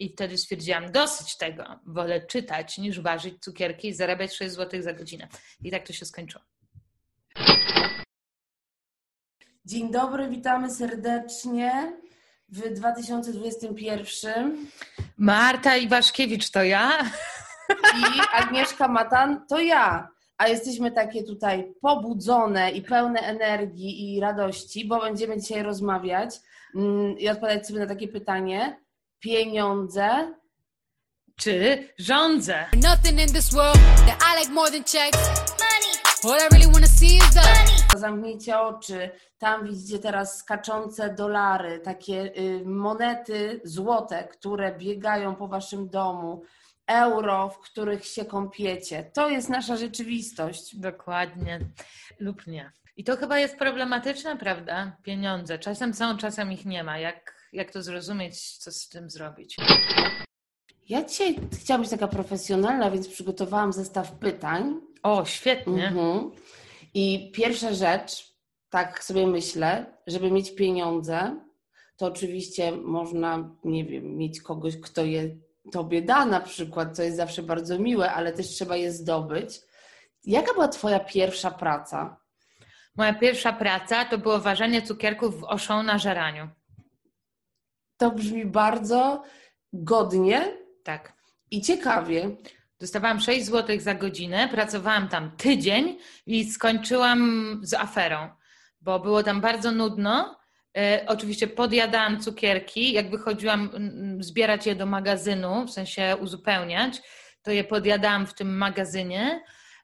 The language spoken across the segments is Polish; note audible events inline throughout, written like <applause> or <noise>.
I wtedy stwierdziłam, dosyć tego, wolę czytać niż ważyć cukierki i zarabiać 6 zł za godzinę. I tak to się skończyło. Dzień dobry, witamy serdecznie w 2021. Marta Iwaszkiewicz to ja. I Agnieszka Matan to ja. A jesteśmy takie tutaj pobudzone i pełne energii i radości, bo będziemy dzisiaj rozmawiać mm, i odpowiadać sobie na takie pytanie. Pieniądze czy rządzę? Zamknijcie oczy. Tam widzicie teraz skaczące dolary, takie y, monety złote, które biegają po waszym domu euro, w których się kąpiecie. To jest nasza rzeczywistość. Dokładnie. Lub nie. I to chyba jest problematyczne, prawda? Pieniądze. Czasem są, czasem ich nie ma. Jak, jak to zrozumieć, co z tym zrobić? Ja dzisiaj chciałam być taka profesjonalna, więc przygotowałam zestaw pytań. O, świetnie. Mhm. I pierwsza rzecz, tak sobie myślę, żeby mieć pieniądze, to oczywiście można, nie wiem, mieć kogoś, kto je tobie da na przykład, co jest zawsze bardzo miłe, ale też trzeba je zdobyć. Jaka była twoja pierwsza praca? Moja pierwsza praca to było ważenie cukierków w oszą na żeraniu. To brzmi bardzo godnie. Tak. I ciekawie. Dostawałam 6 zł za godzinę, pracowałam tam tydzień i skończyłam z aferą, bo było tam bardzo nudno E, oczywiście podjadałam cukierki, jak wychodziłam zbierać je do magazynu, w sensie uzupełniać, to je podjadałam w tym magazynie.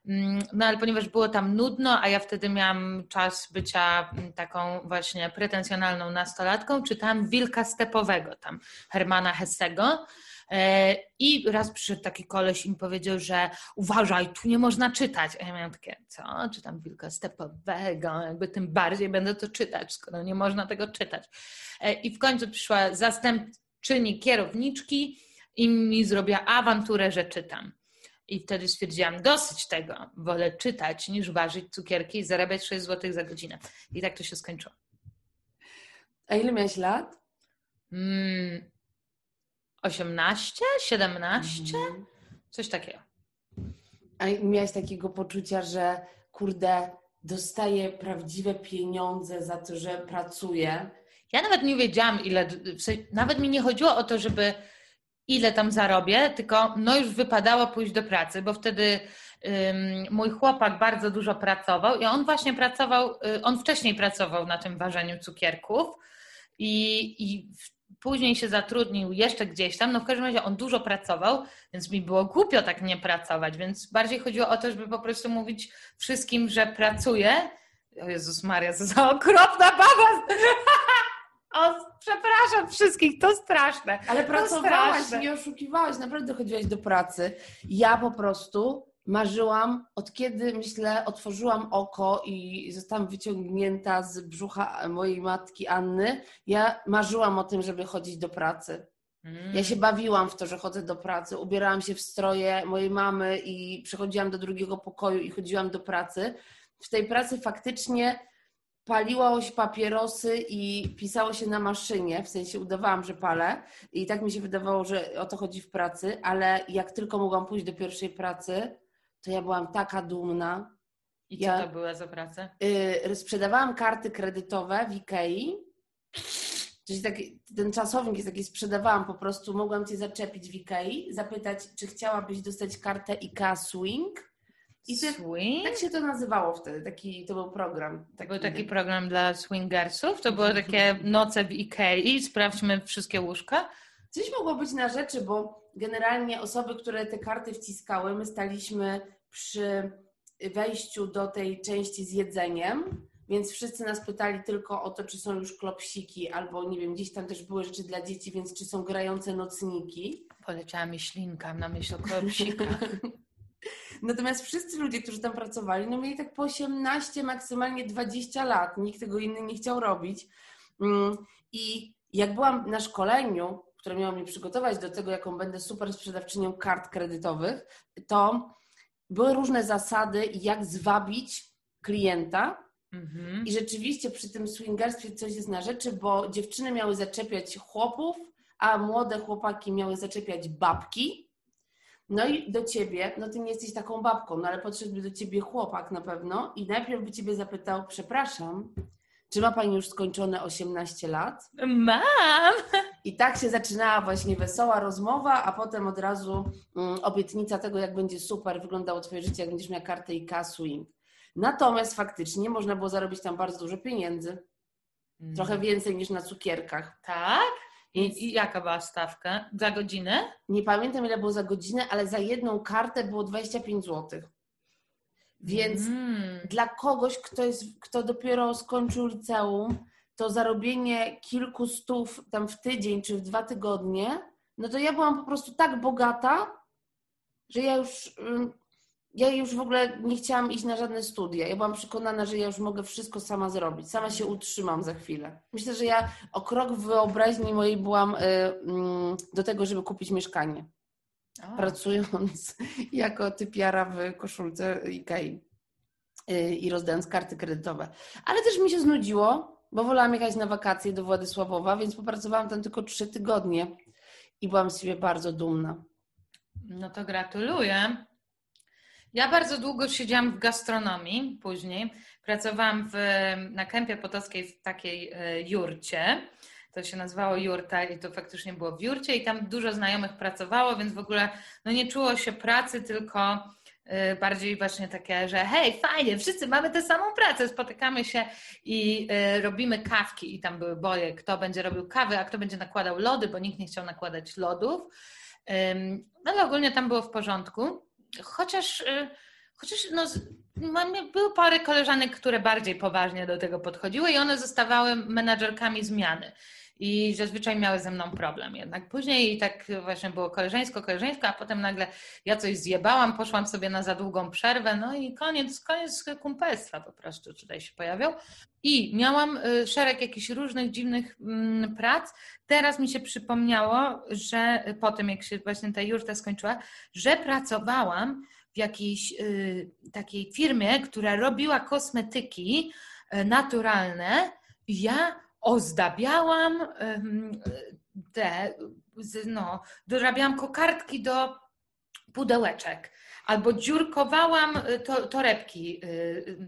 Mm, no ale ponieważ było tam nudno, a ja wtedy miałam czas bycia taką właśnie pretensjonalną nastolatką, czytałam Wilka Stepowego, tam Hermana Hessego. E, I raz przyszedł taki koleś i mi powiedział, że uważaj, tu nie można czytać. A ja miałam takie, co? Czytam Wilka Stepowego, jakby tym bardziej będę to czytać, skoro nie można tego czytać. E, I w końcu przyszła zastępczyni kierowniczki i mi zrobiła awanturę, że czytam. I wtedy stwierdziłam, dosyć tego, wolę czytać niż ważyć cukierki i zarabiać 6 zł za godzinę. I tak to się skończyło. A ile miałeś lat? Mm, 18, 17, mhm. coś takiego. A miałeś takiego poczucia, że kurde, dostaję prawdziwe pieniądze za to, że pracuję? Ja nawet nie wiedziałam, ile. Nawet mi nie chodziło o to, żeby ile tam zarobię, tylko no już wypadało pójść do pracy, bo wtedy mój chłopak bardzo dużo pracował i on właśnie pracował, y, on wcześniej pracował na tym ważeniu cukierków i, i później się zatrudnił jeszcze gdzieś tam, no w każdym razie on dużo pracował, więc mi było głupio tak nie pracować, więc bardziej chodziło o to, żeby po prostu mówić wszystkim, że pracuję. O Jezus Maria, co za okropna baba! O, przepraszam wszystkich, to straszne. Ale pracowałaś, straszne. nie oszukiwałaś, naprawdę chodziłaś do pracy. Ja po prostu marzyłam, od kiedy myślę, otworzyłam oko i zostałam wyciągnięta z brzucha mojej matki Anny, ja marzyłam o tym, żeby chodzić do pracy. Ja się mm. bawiłam w to, że chodzę do pracy. Ubierałam się w stroje mojej mamy i przechodziłam do drugiego pokoju i chodziłam do pracy. W tej pracy faktycznie paliło się papierosy i pisało się na maszynie, w sensie udawałam, że palę i tak mi się wydawało, że o to chodzi w pracy, ale jak tylko mogłam pójść do pierwszej pracy, to ja byłam taka dumna. I co ja, to była za pracę? Y, sprzedawałam karty kredytowe w Ikei. Czyli taki, ten czasownik jest taki, sprzedawałam po prostu, mogłam Cię zaczepić w Ikei, zapytać, czy chciałabyś dostać kartę IKEA Swing. I ty, Swing? Tak się to nazywało wtedy, taki, to był program. Taki, był taki program dla swingersów? To były takie <laughs> noce w Ikei, sprawdźmy wszystkie łóżka? Coś mogło być na rzeczy, bo generalnie osoby, które te karty wciskały, my staliśmy przy wejściu do tej części z jedzeniem, więc wszyscy nas pytali tylko o to, czy są już klopsiki, albo nie wiem, gdzieś tam też były rzeczy dla dzieci, więc czy są grające nocniki. Poleciała mi ślinka na myśl o klopsikach. <laughs> Natomiast wszyscy ludzie, którzy tam pracowali, no mieli tak po 18, maksymalnie 20 lat. Nikt tego inny nie chciał robić. Mm, I jak byłam na szkoleniu, które miało mnie przygotować do tego, jaką będę super sprzedawczynią kart kredytowych, to były różne zasady, jak zwabić klienta. Mhm. I rzeczywiście przy tym swingerstwie coś jest na rzeczy, bo dziewczyny miały zaczepiać chłopów, a młode chłopaki miały zaczepiać babki. No i do ciebie, no ty nie jesteś taką babką, no ale podszedłby do ciebie chłopak na pewno i najpierw by ciebie zapytał, przepraszam, czy ma pani już skończone 18 lat? Mam! I tak się zaczynała właśnie wesoła rozmowa, a potem od razu um, obietnica tego, jak będzie super wyglądało twoje życie, jak będziesz miała kartę i swing. Natomiast faktycznie można było zarobić tam bardzo dużo pieniędzy. Trochę mm. więcej niż na cukierkach. Tak? I, I, jaka była stawka? Za godzinę? Nie pamiętam ile było za godzinę, ale za jedną kartę było 25 zł. Więc mm. dla kogoś, kto, jest, kto dopiero skończył liceum, to zarobienie kilku stów tam w tydzień czy w dwa tygodnie, no to ja byłam po prostu tak bogata, że ja już ja już w ogóle nie chciałam iść na żadne studia. Ja byłam przekonana, że ja już mogę wszystko sama zrobić. Sama się utrzymam za chwilę. Myślę, że ja o krok w wyobraźni mojej byłam y, y, do tego, żeby kupić mieszkanie. O. Pracując <laughs> jako typiara w koszulce Ikei y, i rozdając karty kredytowe. Ale też mi się znudziło, bo wolałam jechać na wakacje do Władysławowa, więc popracowałam tam tylko trzy tygodnie i byłam z siebie bardzo dumna. No to gratuluję. Ja bardzo długo siedziałam w gastronomii później. Pracowałam w, na Kępie Potockiej w takiej e, jurcie. To się nazywało jurta i to faktycznie było w jurcie i tam dużo znajomych pracowało, więc w ogóle no nie czuło się pracy, tylko e, bardziej właśnie takie, że hej, fajnie, wszyscy mamy tę samą pracę, spotykamy się i e, robimy kawki i tam były boje, kto będzie robił kawy, a kto będzie nakładał lody, bo nikt nie chciał nakładać lodów. No ale ogólnie tam było w porządku chociaż, y, chociaż no, były parę koleżanek, które bardziej poważnie do tego podchodziły i one zostawały menadżerkami zmiany. I zazwyczaj miały ze mną problem. Jednak później tak właśnie było koleżeńsko, koleżeńsko, a potem nagle ja coś zjebałam, poszłam sobie na za długą przerwę, no i koniec, koniec kumpelstwa po prostu tutaj się pojawiał. I miałam y, szereg jakichś różnych dziwnych mm, prac. Teraz mi się przypomniało, że po tym, jak się właśnie ta jurta skończyła, że pracowałam w jakiejś y, takiej firmie, która robiła kosmetyki y, naturalne. Ja ozdabiałam te, no, dorabiałam kokardki do pudełeczek albo dziurkowałam to, torebki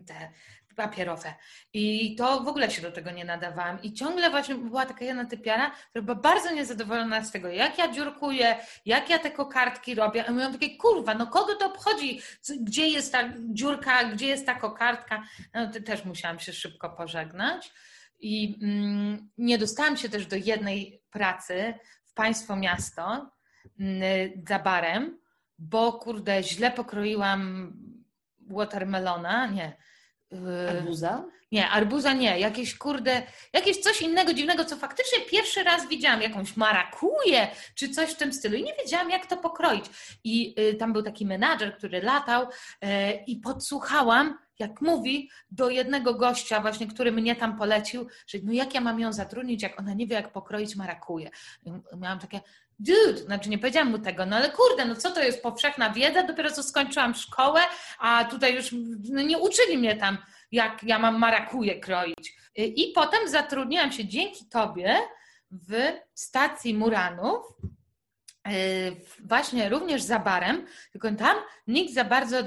te papierowe. I to w ogóle się do tego nie nadawałam. I ciągle właśnie była taka jedna typiara, która była bardzo niezadowolona z tego, jak ja dziurkuję, jak ja te kokardki robię. A mówią takie, kurwa, no kogo to obchodzi? Gdzie jest ta dziurka, gdzie jest ta kokardka? No to też musiałam się szybko pożegnać. I mm, nie dostałam się też do jednej pracy w państwo miasto mm, za barem, bo kurde, źle pokroiłam watermelona, nie. Y, arbuza? Nie, arbuza nie, jakieś kurde, jakieś coś innego dziwnego, co faktycznie pierwszy raz widziałam, jakąś marakuję, czy coś w tym stylu i nie wiedziałam, jak to pokroić. I y, tam był taki menadżer, który latał y, i podsłuchałam, jak mówi do jednego gościa właśnie, który mnie tam polecił, że no jak ja mam ją zatrudnić, jak ona nie wie, jak pokroić marakuje. miałam takie, dude, znaczy nie powiedziałam mu tego, no ale kurde, no co to jest powszechna wiedza, dopiero co skończyłam szkołę, a tutaj już no nie uczyli mnie tam, jak ja mam marakuje kroić. I potem zatrudniłam się dzięki tobie w stacji Muranów, właśnie również za barem, tylko tam nikt za bardzo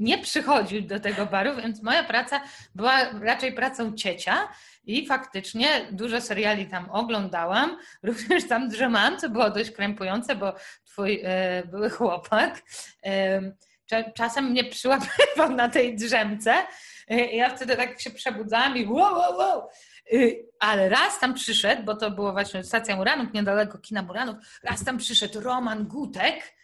nie przychodził do tego baru, więc moja praca była raczej pracą ciecia i faktycznie dużo seriali tam oglądałam, <laughs> również tam drzemałam, co było dość krępujące, bo twój e, były chłopak e, czasem mnie przyłapywał na tej drzemce. E, ja wtedy tak się przebudzałam i wow, wow, wow. Y, ale raz tam przyszedł, bo to było właśnie stacja Muranów, niedaleko kina Muranów, raz tam przyszedł Roman Gutek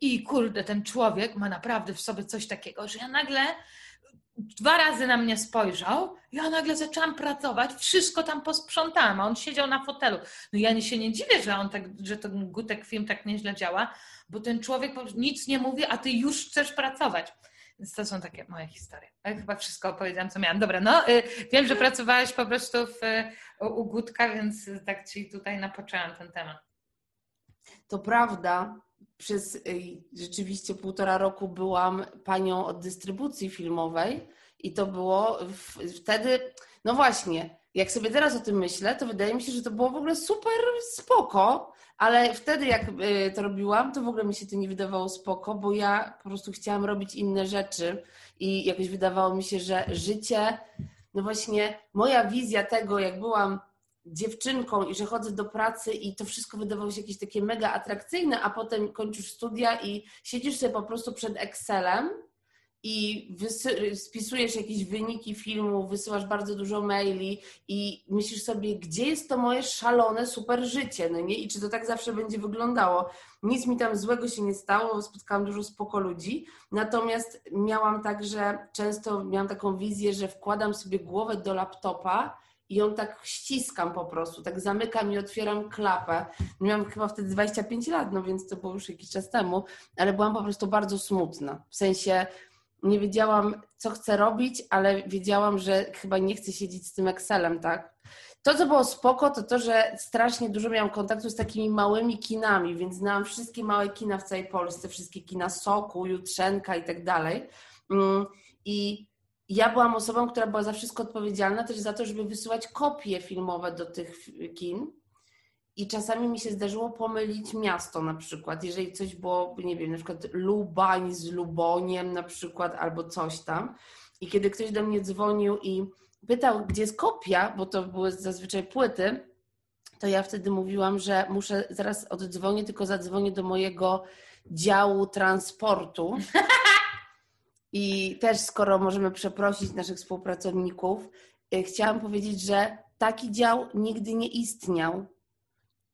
i kurde, ten człowiek ma naprawdę w sobie coś takiego, że ja nagle dwa razy na mnie spojrzał, ja nagle zaczęłam pracować, wszystko tam posprzątałam, a on siedział na fotelu. No ja się nie dziwię, że on tak, że ten Gutek film tak nieźle działa, bo ten człowiek nic nie mówi, a ty już chcesz pracować. Więc to są takie moje historie. Ja chyba wszystko opowiedziałam, co miałam. Dobra, no y, wiem, że pracowałaś po prostu w, Gutka, więc tak ci tutaj napoczęłam ten temat. To prawda. Przez y, rzeczywiście półtora roku byłam panią od dystrybucji filmowej i to było wtedy, no właśnie, jak sobie teraz o tym myślę, to wydaje mi się, że to było w ogóle super spoko, ale wtedy jak y, to robiłam, to w ogóle mi się to nie wydawało spoko, bo ja po prostu chciałam robić inne rzeczy i jakoś wydawało mi się, że życie, no właśnie moja wizja tego, jak byłam dziewczynką i że chodzę do pracy i to wszystko wydawało się jakieś takie mega atrakcyjne, a potem kończysz studia i siedzisz sobie po prostu przed Excelem i spisujesz jakieś wyniki filmu, wysyłasz bardzo dużo maili i myślisz sobie, gdzie jest to moje szalone super życie, no nie? I czy to tak zawsze będzie wyglądało? Nic mi tam złego się nie stało, spotkałam dużo spoko ludzi, natomiast miałam tak, że często miałam taką wizję, że wkładam sobie głowę do laptopa i ją tak ściskam po prostu, tak zamykam i otwieram klapę. Miałam chyba wtedy 25 lat, no więc to było już jakiś czas temu, ale byłam po prostu bardzo smutna. W sensie nie wiedziałam, co chcę robić, ale wiedziałam, że chyba nie chcę siedzieć z tym Excelem, tak? To, co było spoko, to to, że strasznie dużo miałam kontaktu z takimi małymi kinami, więc znałam wszystkie małe kina w całej Polsce, wszystkie kina Soku, Jutrzenka i tak dalej. Mm, I ja byłam osobą, która była za wszystko odpowiedzialna też za to, żeby wysyłać kopie filmowe do tych kin. I czasami mi się zdarzyło pomylić miasto na przykład, jeżeli coś było, nie wiem, na przykład Lubań z Luboniem na przykład albo coś tam. I kiedy ktoś do mnie dzwonił i pytał, gdzie jest kopia, bo to były zazwyczaj płyty, to ja wtedy mówiłam, że muszę zaraz oddzwonię, tylko zadzwonię do mojego działu transportu. I też skoro możemy przeprosić naszych współpracowników, y, chciałam powiedzieć, że taki dział nigdy nie istniał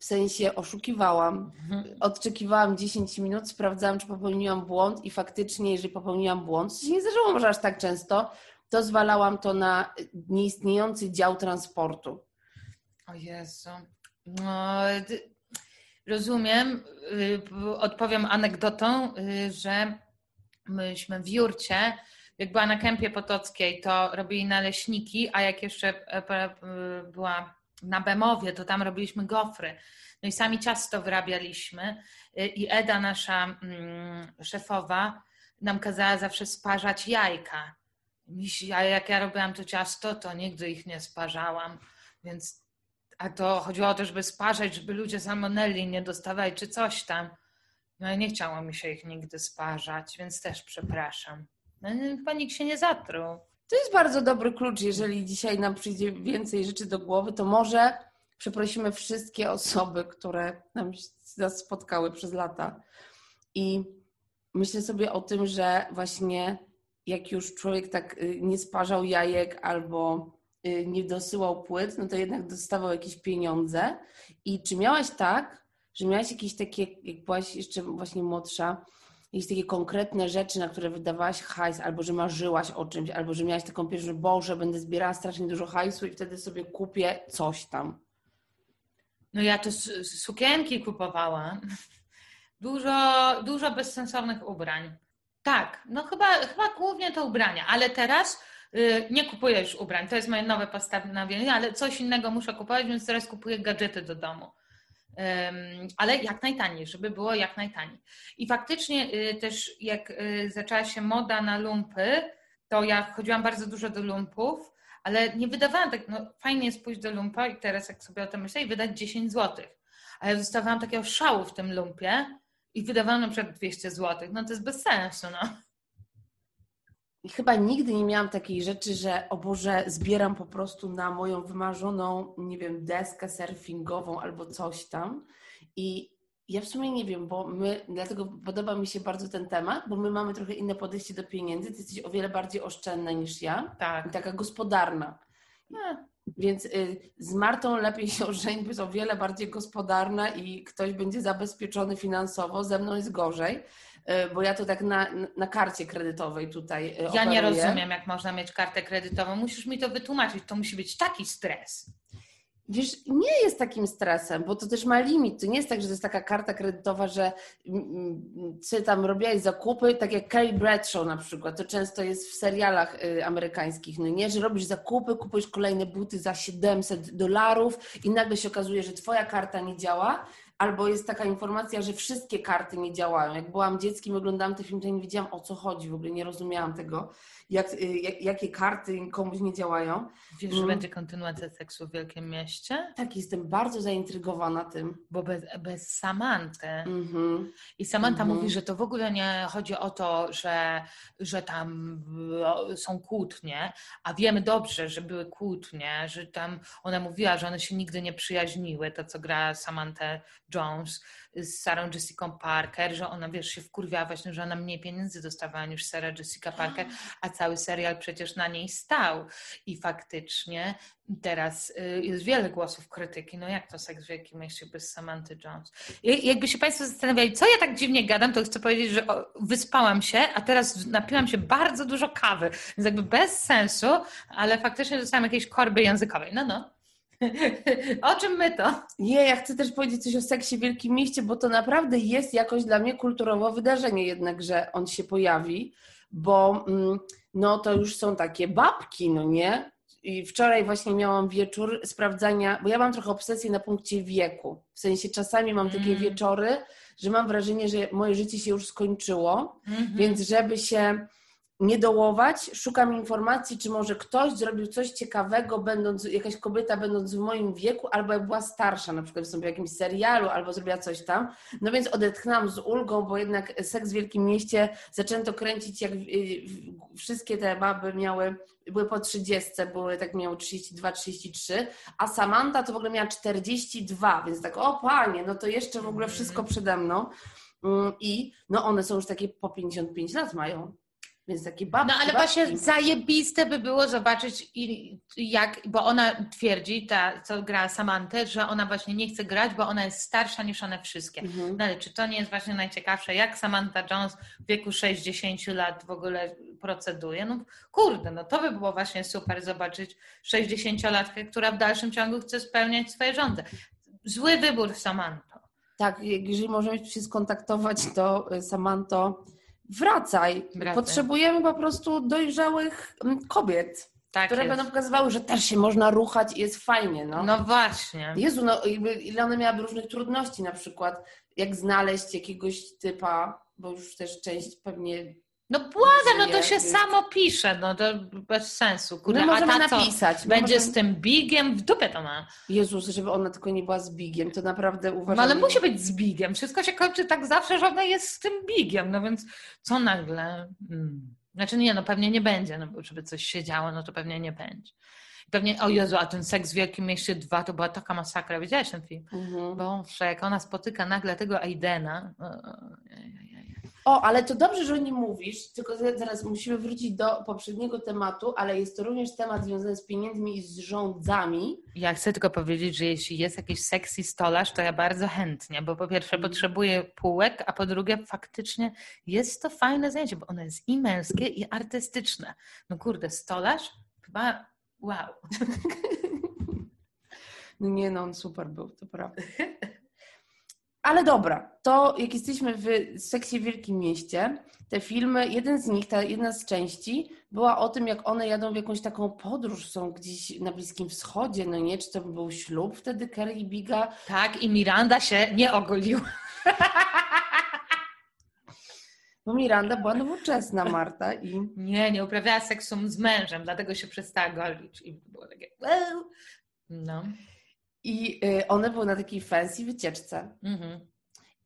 w sensie oszukiwałam, mhm. odczekiwałam 10 minut, sprawdzałam, czy popełniłam błąd i faktycznie, jeżeli popełniłam błąd, co się nie zdarzyło może aż tak często, to zwalałam to na nieistniejący dział transportu. O Jezu. No, rozumiem. Y, odpowiem anegdotą, y, że myśmy w Jurcie, jak była na kępie potockiej, to robili naleśniki, a jak jeszcze e, była na Bemowie, to tam robiliśmy gofry. No i sami ciasto wyrabialiśmy y, i Eda, nasza mm, szefowa, nam kazała zawsze sparzać jajka. Ja, jak ja robiłam to ciasto, to nigdy ich nie sparzałam, więc a to chodziło o to, żeby sparzać, żeby ludzie salmonelli nie dostawali czy coś tam. No i nie chciało mi się ich nigdy sparzać, więc też przepraszam. No, chyba nikt się nie zatruł. To jest bardzo dobry klucz. Jeżeli dzisiaj nam przyjdzie więcej rzeczy do głowy, to może przeprosimy wszystkie osoby, które nam, nas spotkały przez lata. I myślę sobie o tym, że właśnie jak już człowiek tak y, nie sparzał jajek albo y, nie dosyłał płyt, no to jednak dostawał jakieś pieniądze. I czy miałaś tak, że miałaś jakieś takie, jak byłaś jeszcze właśnie młodsza, jakieś takie konkretne rzeczy, na które wydawałaś hajs, albo że marzyłaś o czymś, albo że miałaś taką pierwszą, że Boże, będę zbierała strasznie dużo hajsu i wtedy sobie kupię coś tam. No ja to sukienki kupowałam. Dużo, dużo bezsensownych ubrań. Tak, no chyba, chyba głównie to ubrania, ale teraz yy, nie kupuję już ubrań. To jest moje nowe postanowienie, ale coś innego muszę kupować, więc teraz kupuję gadżety do domu ale jak najtaniej, żeby było jak najtaniej. I faktycznie y, też jak y, zaczęła się moda na lumpy, to ja chodziłam bardzo dużo do lumpów, ale nie wydawałam tak, no fajnie jest pójść do lumpa i teraz jak sobie o tym myślę i wydać 10 zł. Ale dostawałam takiego szału w tym lumpie i wydawałam na przykład 200 zł. No to jest bez sensu, no. I chyba nigdy nie miałam takiej rzeczy, że o Boże, zbieram po prostu na moją wymarzoną, nie wiem, deskę surfingową albo coś tam. I ja w sumie nie wiem, bo my, dlatego podoba mi się bardzo ten temat, bo my mamy trochę inne podejście do pieniędzy. Ty jesteś o wiele bardziej oszczędna niż ja. Tak. I taka gospodarna. No, więc y, z Martą lepiej się ożenić, bo jest o wiele bardziej gospodarna i ktoś będzie zabezpieczony finansowo, ze mną jest gorzej. E, bo ja to tak na, na karcie kredytowej tutaj e, Ja operuję. nie rozumiem, jak można mieć kartę kredytową. Musisz mi to wytłumaczyć. To musi być taki stres. Wiesz, nie jest takim stresem, bo to też ma limit. To nie jest tak, że to jest taka karta kredytowa, że ty tam robiłaś zakupy, tak jak Carrie Bradshaw na przykład. To często jest w serialach y, amerykańskich, no nie? Że robisz zakupy, kupujesz kolejne buty za 700 dolarów i nagle się okazuje, że twoja karta nie działa, albo jest taka informacja, że wszystkie karty nie działają. Jak byłam dzieckiem, oglądałam ten film, to nie wiedziałam o co chodzi, w ogóle nie rozumiałam tego, jak, jak jakie karty komuś nie działają. Wiesz, że mm. będzie kontynuacja seksu w Wielkim Mieście? Tak, jestem bardzo zaintrygowana tym. Bo bez, bez Samanty. -hmm. I Samantha mm -hmm. mówi, że to w ogóle nie chodzi o to, że, że tam są kłótnie, a wiemy dobrze, że były kłótnie, że tam ona mówiła, że one się nigdy nie przyjaźniły, to co gra Samantha Jones z Sarah Jessica Parker, że ona, wiesz, się wkurwiała właśnie, że ona mniej pieniędzy dostawała niż Sarah Jessica Parker, a cały serial przecież na niej stał. I faktycznie teraz y, jest wiele głosów krytyki, no jak to seks w Wielkim Mieście bez Samantha Jones. I jakby się Państwo zastanawiali, co ja tak dziwnie gadam, to chcę powiedzieć, że wyspałam się, a teraz napiłam się bardzo dużo kawy, więc jakby bez sensu, ale faktycznie dostałam jakieś korby językowej. No, no. <laughs> O czym my to? Nie, ja chcę też powiedzieć coś o seksie w Wielkim Mieście, bo to naprawdę jest jakoś dla mnie kulturowe wydarzenie jednak, że on się pojawi, bo mm, no to już są takie babki, no nie? I wczoraj właśnie miałam wieczór sprawdzania, bo ja mam trochę obsesję na punkcie wieku. W sensie czasami mam takie mm. wieczory, że mam wrażenie, że moje życie się już skończyło, mm -hmm. więc żeby się nie dołować, szukam informacji, czy może ktoś zrobił coś ciekawego, będąc, jakaś kobieta będąc w moim wieku, albo jak była starsza, na przykład w jakimś serialu, albo zrobiła coś tam. No więc odetchnęłam z ulgą, bo jednak Seks w Wielkim Mieście zaczęto kręcić, jak wszystkie te baby miały, były po 30, były tak miały 32, 33, a Samantha to w ogóle miała 42, więc tak, o panie, no to jeszcze w ogóle wszystko przede mną. Mm, I no one są już takie po 55 lat mają. Więc takie babki. No ale babki. właśnie zajebiste by było zobaczyć, jak, bo ona twierdzi, ta, co gra Samantę, że ona właśnie nie chce grać, bo ona jest starsza niż one wszystkie. Mhm. No ale czy to nie jest właśnie najciekawsze, jak Samantha Jones w wieku 60 lat w ogóle proceduje? No kurde, no to by było właśnie super zobaczyć 60-latkę, która w dalszym ciągu chce spełniać swoje rządy. Zły wybór, Samanto. Tak, jeżeli możemy się skontaktować, to y, Samanto wracaj. wracaj. Potrzebujemy po prostu dojrzałych mm, kobiet. Tak które jest. będą pokazywały, że też się można ruchać i jest fajnie. No, no właśnie. Jezu, no, ile one miały różnych trudności, na przykład jak znaleźć jakiegoś typa, bo już też część pewnie no błagam, no to się jest... samo pisze, no to bez sensu. Kurde, no a ta napisać. Będzie możemy... z tym bigiem, w dupie to ma. Jezus, żeby ona tylko nie była z bigiem, to naprawdę uważam... No ale musi być z bigiem, wszystko się kończy tak zawsze, że ona jest z tym bigiem, no więc co nagle... Hmm. Znaczy nie, no pewnie nie będzie, no bo żeby coś się działo, no to pewnie nie będzie. Pewnie, o Jezu, a ten seks w Wielkim Mieście 2 to była taka masakra. Widziałeś ten film? Mhm. Bo jak ona spotyka nagle tego Aidena, o, ale to dobrze, że o nim mówisz, tylko zaraz musimy wrócić do poprzedniego tematu, ale jest to również temat związany z pieniędzmi i z rządzami. Ja chcę tylko powiedzieć, że jeśli jest jakiś sexy stolarz, to ja bardzo chętnie, bo po pierwsze mm. potrzebuję półek, a po drugie faktycznie jest to fajne zajęcie, bo ono jest i męskie, i artystyczne. No kurde, stolarz? Chyba wow. <laughs> Nie no, on super był, to prawda. <laughs> Ale dobra, to jak jesteśmy w sekcji w Wielkim Mieście, te filmy, jeden z nich, ta jedna z części była o tym, jak one jadą w jakąś taką podróż, są gdzieś na Bliskim Wschodzie, no nie? Czy to był ślub wtedy Kerry i Biga? Tak, i Miranda się nie ogoliła. <laughs> Bo Miranda była nowoczesna, Marta. I... Nie, nie uprawiała seksu z mężem, dlatego się przestała golić. I było takie... No. I y, one były na takiej fancy wycieczce. Mhm.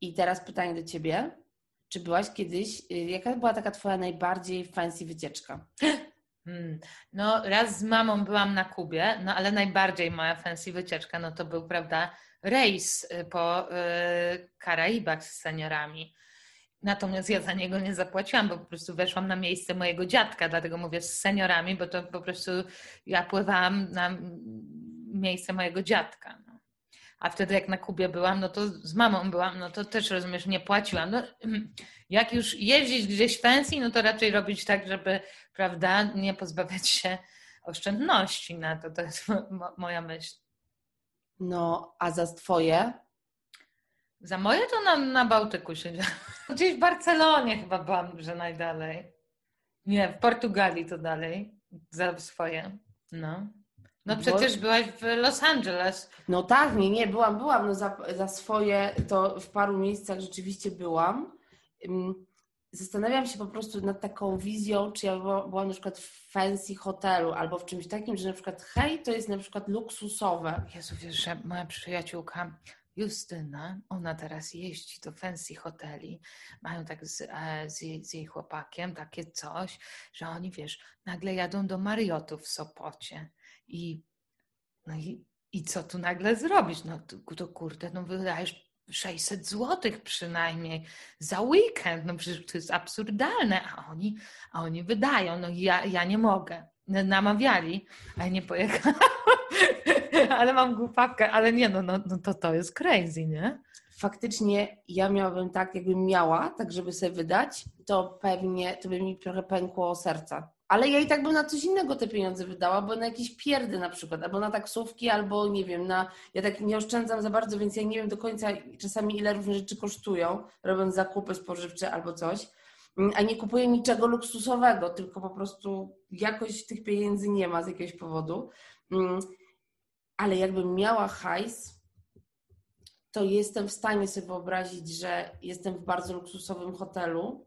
I teraz pytanie do ciebie. Czy byłaś kiedyś, y, jaka była taka twoja najbardziej fancy wycieczka? Hmm. No, raz z mamą byłam na Kubie, no ale najbardziej moja fancy wycieczka, no to był, prawda, rejs y, po y, Karaibach z seniorami. Natomiast ja za niego nie zapłaciłam, bo po prostu weszłam na miejsce mojego dziadka, dlatego mówię z seniorami, bo to po prostu ja pływałam na miejsce mojego dziadka. No. A wtedy jak na Kubie byłam, no to z mamą byłam, no to też rozumiesz, nie płaciłam. No, <clears throat> jak już jeździć gdzieś fancy, no to raczej robić tak, żeby, prawda, nie pozbawiać się oszczędności na to. To jest moja myśl. No, a za twoje? Za moje to na, na Bałtyku siedziałam. <laughs> Gdzieś w Barcelonie chyba byłam, że najdalej. Nie, w Portugalii to dalej. Za swoje. No. No przecież byłaś w Los Angeles. No tak, nie, nie, byłam, byłam. No za, za swoje to w paru miejscach rzeczywiście byłam. Zastanawiam się po prostu nad taką wizją, czy ja byłam, na przykład w fancy hotelu albo w czymś takim, że na przykład hej, to jest na przykład luksusowe. Jezu, wiesz, że moja przyjaciółka Justyna, ona teraz jeździ do fancy hoteli, mają tak z, e, z, jej, z, jej, chłopakiem takie coś, że oni, wiesz, nagle jadą do Mariotu w Sopocie i no i, i co tu nagle zrobić? No to, kurde, no wydajesz 600 złotych przynajmniej za weekend, no przecież to jest absurdalne, a oni, a oni wydają, no ja, ja nie mogę. Namawiali, a ja nie pojechałam. <laughs> ale mam głupawkę, ale nie, no, no, no to to jest crazy, nie? Faktycznie ja miałabym tak, jakbym miała, tak żeby sobie wydać, to pewnie to by mi trochę pękło serca. Ale ja i tak bym na coś innego te pieniądze wydała, bo na jakieś pierdy na przykład, albo na taksówki, albo nie wiem, na. Ja tak nie oszczędzam za bardzo, więc ja nie wiem do końca czasami ile różne rzeczy kosztują, robiąc zakupy spożywcze albo coś. Mm, a nie kupuję niczego luksusowego, tylko po prostu jakoś tych pieniędzy nie ma z jakiegoś powodu. Mm, ale jakbym miała hajs, to jestem w stanie sobie wyobrazić, że jestem w bardzo luksusowym hotelu,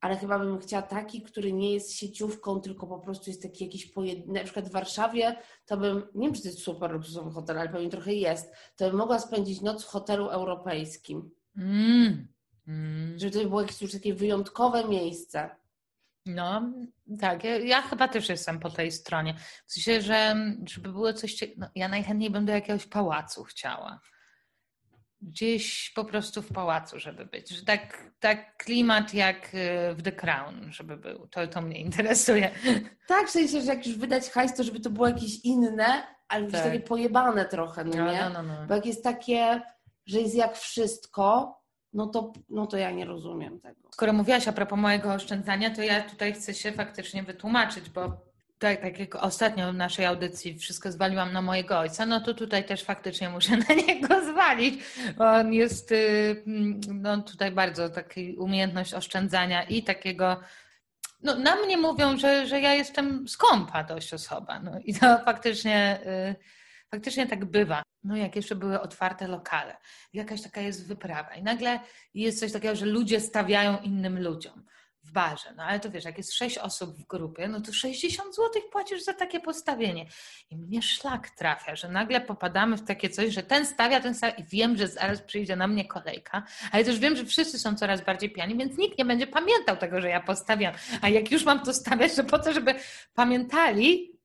ale chyba bym chciała taki, który nie jest sieciówką, tylko po prostu jest taki jakiś pojedynczy. Na przykład w Warszawie to bym, nie wiem, czy to jest super luksusowy hotel, ale pewnie trochę jest, to bym mogła spędzić noc w hotelu europejskim. Mm. Mm. Żeby to było jakieś już takie wyjątkowe miejsce. No, tak, ja, ja, chyba też jestem po tej stronie. W sensie, że żeby było coś. No, ja najchętniej bym do jakiegoś pałacu chciała. Gdzieś po prostu w pałacu, żeby być. Że tak, tak klimat jak y, w The Crown, żeby był. To, to mnie interesuje. <laughs> Tak, w sensie, że jak już wydać hajs, to żeby to było jakieś inne, ale tak. takie pojebane trochę, no, no nie? No, no, no. Bo jak jest takie, że jest jak wszystko, no to, no to ja nie rozumiem tego. Skoro mówiłaś a propos mojego oszczędzania, to ja tutaj chcę się faktycznie wytłumaczyć, bo tak, tak jak ostatnio w naszej audycji wszystko zwaliłam na mojego ojca, no to tutaj też faktycznie muszę <laughs> na niego zwalić. On jest y, no tutaj bardzo taki umiejętność oszczędzania i takiego no, na mnie mówią, że, że ja jestem skąpa dość osoba. No, I to <laughs> faktycznie, y, faktycznie tak bywa no jak jeszcze były otwarte lokale, jakaś taka jest wyprawa i nagle jest coś takiego, że ludzie stawiają innym ludziom w barze. No ale to wiesz, jak jest sześć osób w grupie, no to 60 zł płacisz za takie postawienie. I mnie szlak trafia, że nagle popadamy w takie coś, że ten stawia, ten stawia i wiem, że zaraz przyjdzie na mnie kolejka, ale też wiem, że wszyscy są coraz bardziej pijani, więc nikt nie będzie pamiętał tego, że ja postawiam. A jak już mam to stawiać, to po to, żeby pamiętali,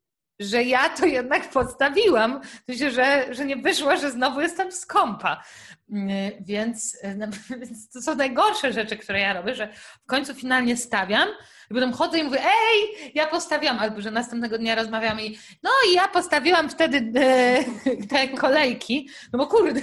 że ja to jednak podstawiłam, się, że, że nie wyszło, że znowu jestem skąpa. Mm, więc, no, <laughs> więc to są najgorsze rzeczy, które ja robię, że w końcu finalnie stawiam i potem chodzę i mówię, ej, ja postawiłam, albo że następnego dnia rozmawiam i no i ja postawiłam wtedy e, <laughs> te kolejki, no bo kurde.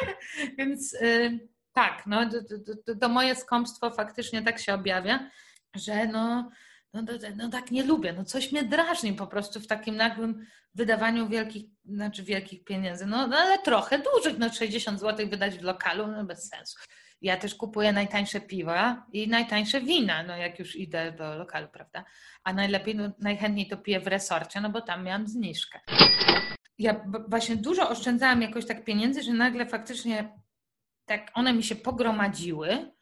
<laughs> więc e, tak, no to, to, to, to moje skąpstwo faktycznie tak się objawia, że no no, no, no, tak nie lubię, no coś mnie drażni po prostu w takim nagłym wydawaniu wielkich, znaczy wielkich pieniędzy, no, no ale trochę dużych, no 60 zł wydać w lokalu, no bez sensu. Ja też kupuję najtańsze piwa i najtańsze wina, no jak już idę do lokalu, prawda? A najlepiej, no, najchętniej to piję w resorcie, no bo tam miałam zniżkę. Ja właśnie dużo oszczędzałam jakoś tak pieniędzy, że nagle faktycznie tak one mi się pogromadziły,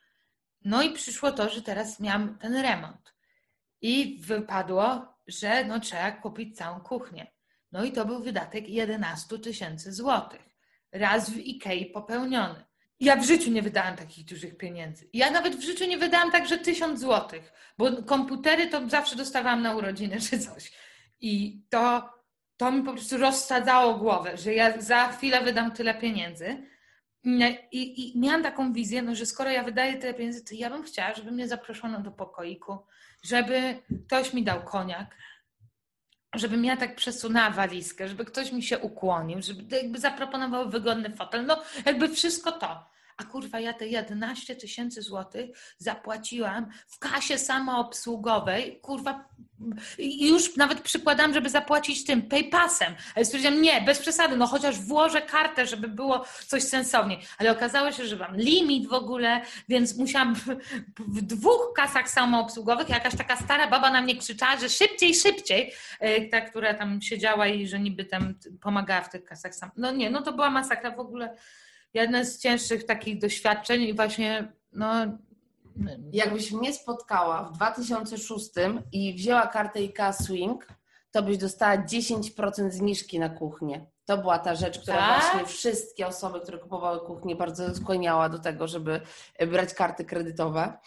no i przyszło to, że teraz miałam ten remont. I wypadło, że no, trzeba kupić całą kuchnię. No i to był wydatek 11 tysięcy złotych. Raz w Ikei popełniony. Ja w życiu nie wydałam takich dużych pieniędzy. Ja nawet w życiu nie wydałam także tysiąc złotych, bo komputery to zawsze dostawałam na urodziny czy coś. I to, to mi po prostu rozsadzało głowę, że ja za chwilę wydam tyle pieniędzy. I, I, miałam taką wizję, no, że skoro ja wydaję tyle pieniędzy, to ja bym chciała, żeby mnie zaproszono do pokoiku, żeby ktoś mi dał koniak, żebym ja tak przesunęła walizkę, żeby ktoś mi się ukłonił, żeby jakby zaproponował wygodny fotel, no jakby wszystko to. A kurwa, ja te 11 tysięcy złotych zapłaciłam w kasie samoobsługowej, kurwa, już nawet przykładam, żeby zapłacić tym PayPasem. Ale stwierdziłam, nie, bez przesady, no chociaż włożę kartę, żeby było coś sensowniej. Ale okazało się, że mam limit w ogóle, więc musiałam w, w dwóch kasach samoobsługowych, jakaś taka stara baba na mnie krzyczała, że szybciej, szybciej, e, ta, która tam siedziała i że niby tam pomagała w tych kasach sam. No nie, no to była masakra w ogóle. Jedna z cięższych takich doświadczeń i właśnie, no Jakbyś mnie spotkała w 2006 i wzięła kartę IKEA Swing, to byś dostała 10% zniżki na kuchnię. To była ta rzecz, która tak? właśnie wszystkie osoby, które kupowały kuchnię, bardzo skłaniała do tego, żeby brać karty kredytowe.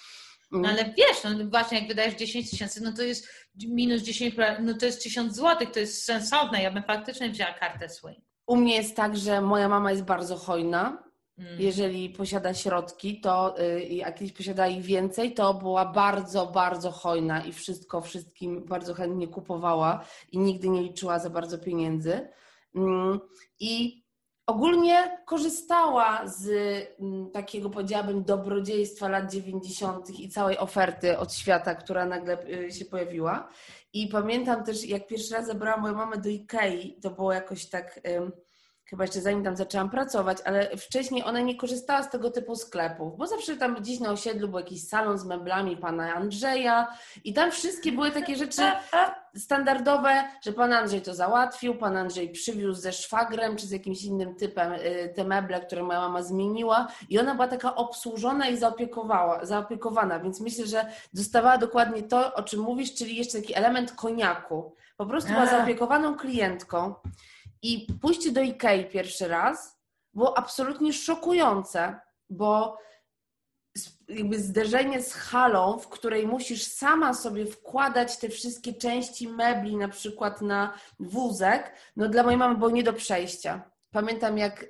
No ale wiesz, no właśnie jak wydajesz 10 tysięcy, no to jest minus 10, no to jest 1000 złotych, to jest sensowne. Ja bym faktycznie wzięła kartę Swing. U mnie jest tak, że moja mama jest bardzo hojna Mm. Jeżeli posiada środki, to y, kiedyś posiada ich więcej, to była bardzo, bardzo hojna i wszystko wszystkim bardzo chętnie kupowała i nigdy nie liczyła za bardzo pieniędzy. Mm, I ogólnie korzystała z mm, takiego, powiedziałabym, dobrodziejstwa lat 90. i całej oferty od świata, która nagle y, się pojawiła. I pamiętam też, jak pierwszy raz zabrałam moją mamę do Ikei, to było jakoś tak chyba jeszcze zanim tam zaczęłam pracować, ale wcześniej ona nie korzystała z tego typu sklepów, bo zawsze tam gdzieś na osiedlu był jakiś salon z meblami pana Andrzeja i tam wszystkie były takie rzeczy standardowe, że pan Andrzej to załatwił, pan Andrzej przywiózł ze szwagrem czy z jakimś innym typem y, te meble, które moja mama zmieniła i ona była taka obsłużona i zaopiekowała, zaopiekowana, więc myślę, że dostawała dokładnie to, o czym mówisz, czyli jeszcze taki element koniaku. Po prostu była zaopiekowaną klientką. I pójście do Ikei pierwszy raz było absolutnie szokujące, bo jakby zderzenie z halą, w której musisz sama sobie wkładać te wszystkie części mebli, na przykład na wózek, no dla mojej mamy było nie do przejścia. Pamiętam, jak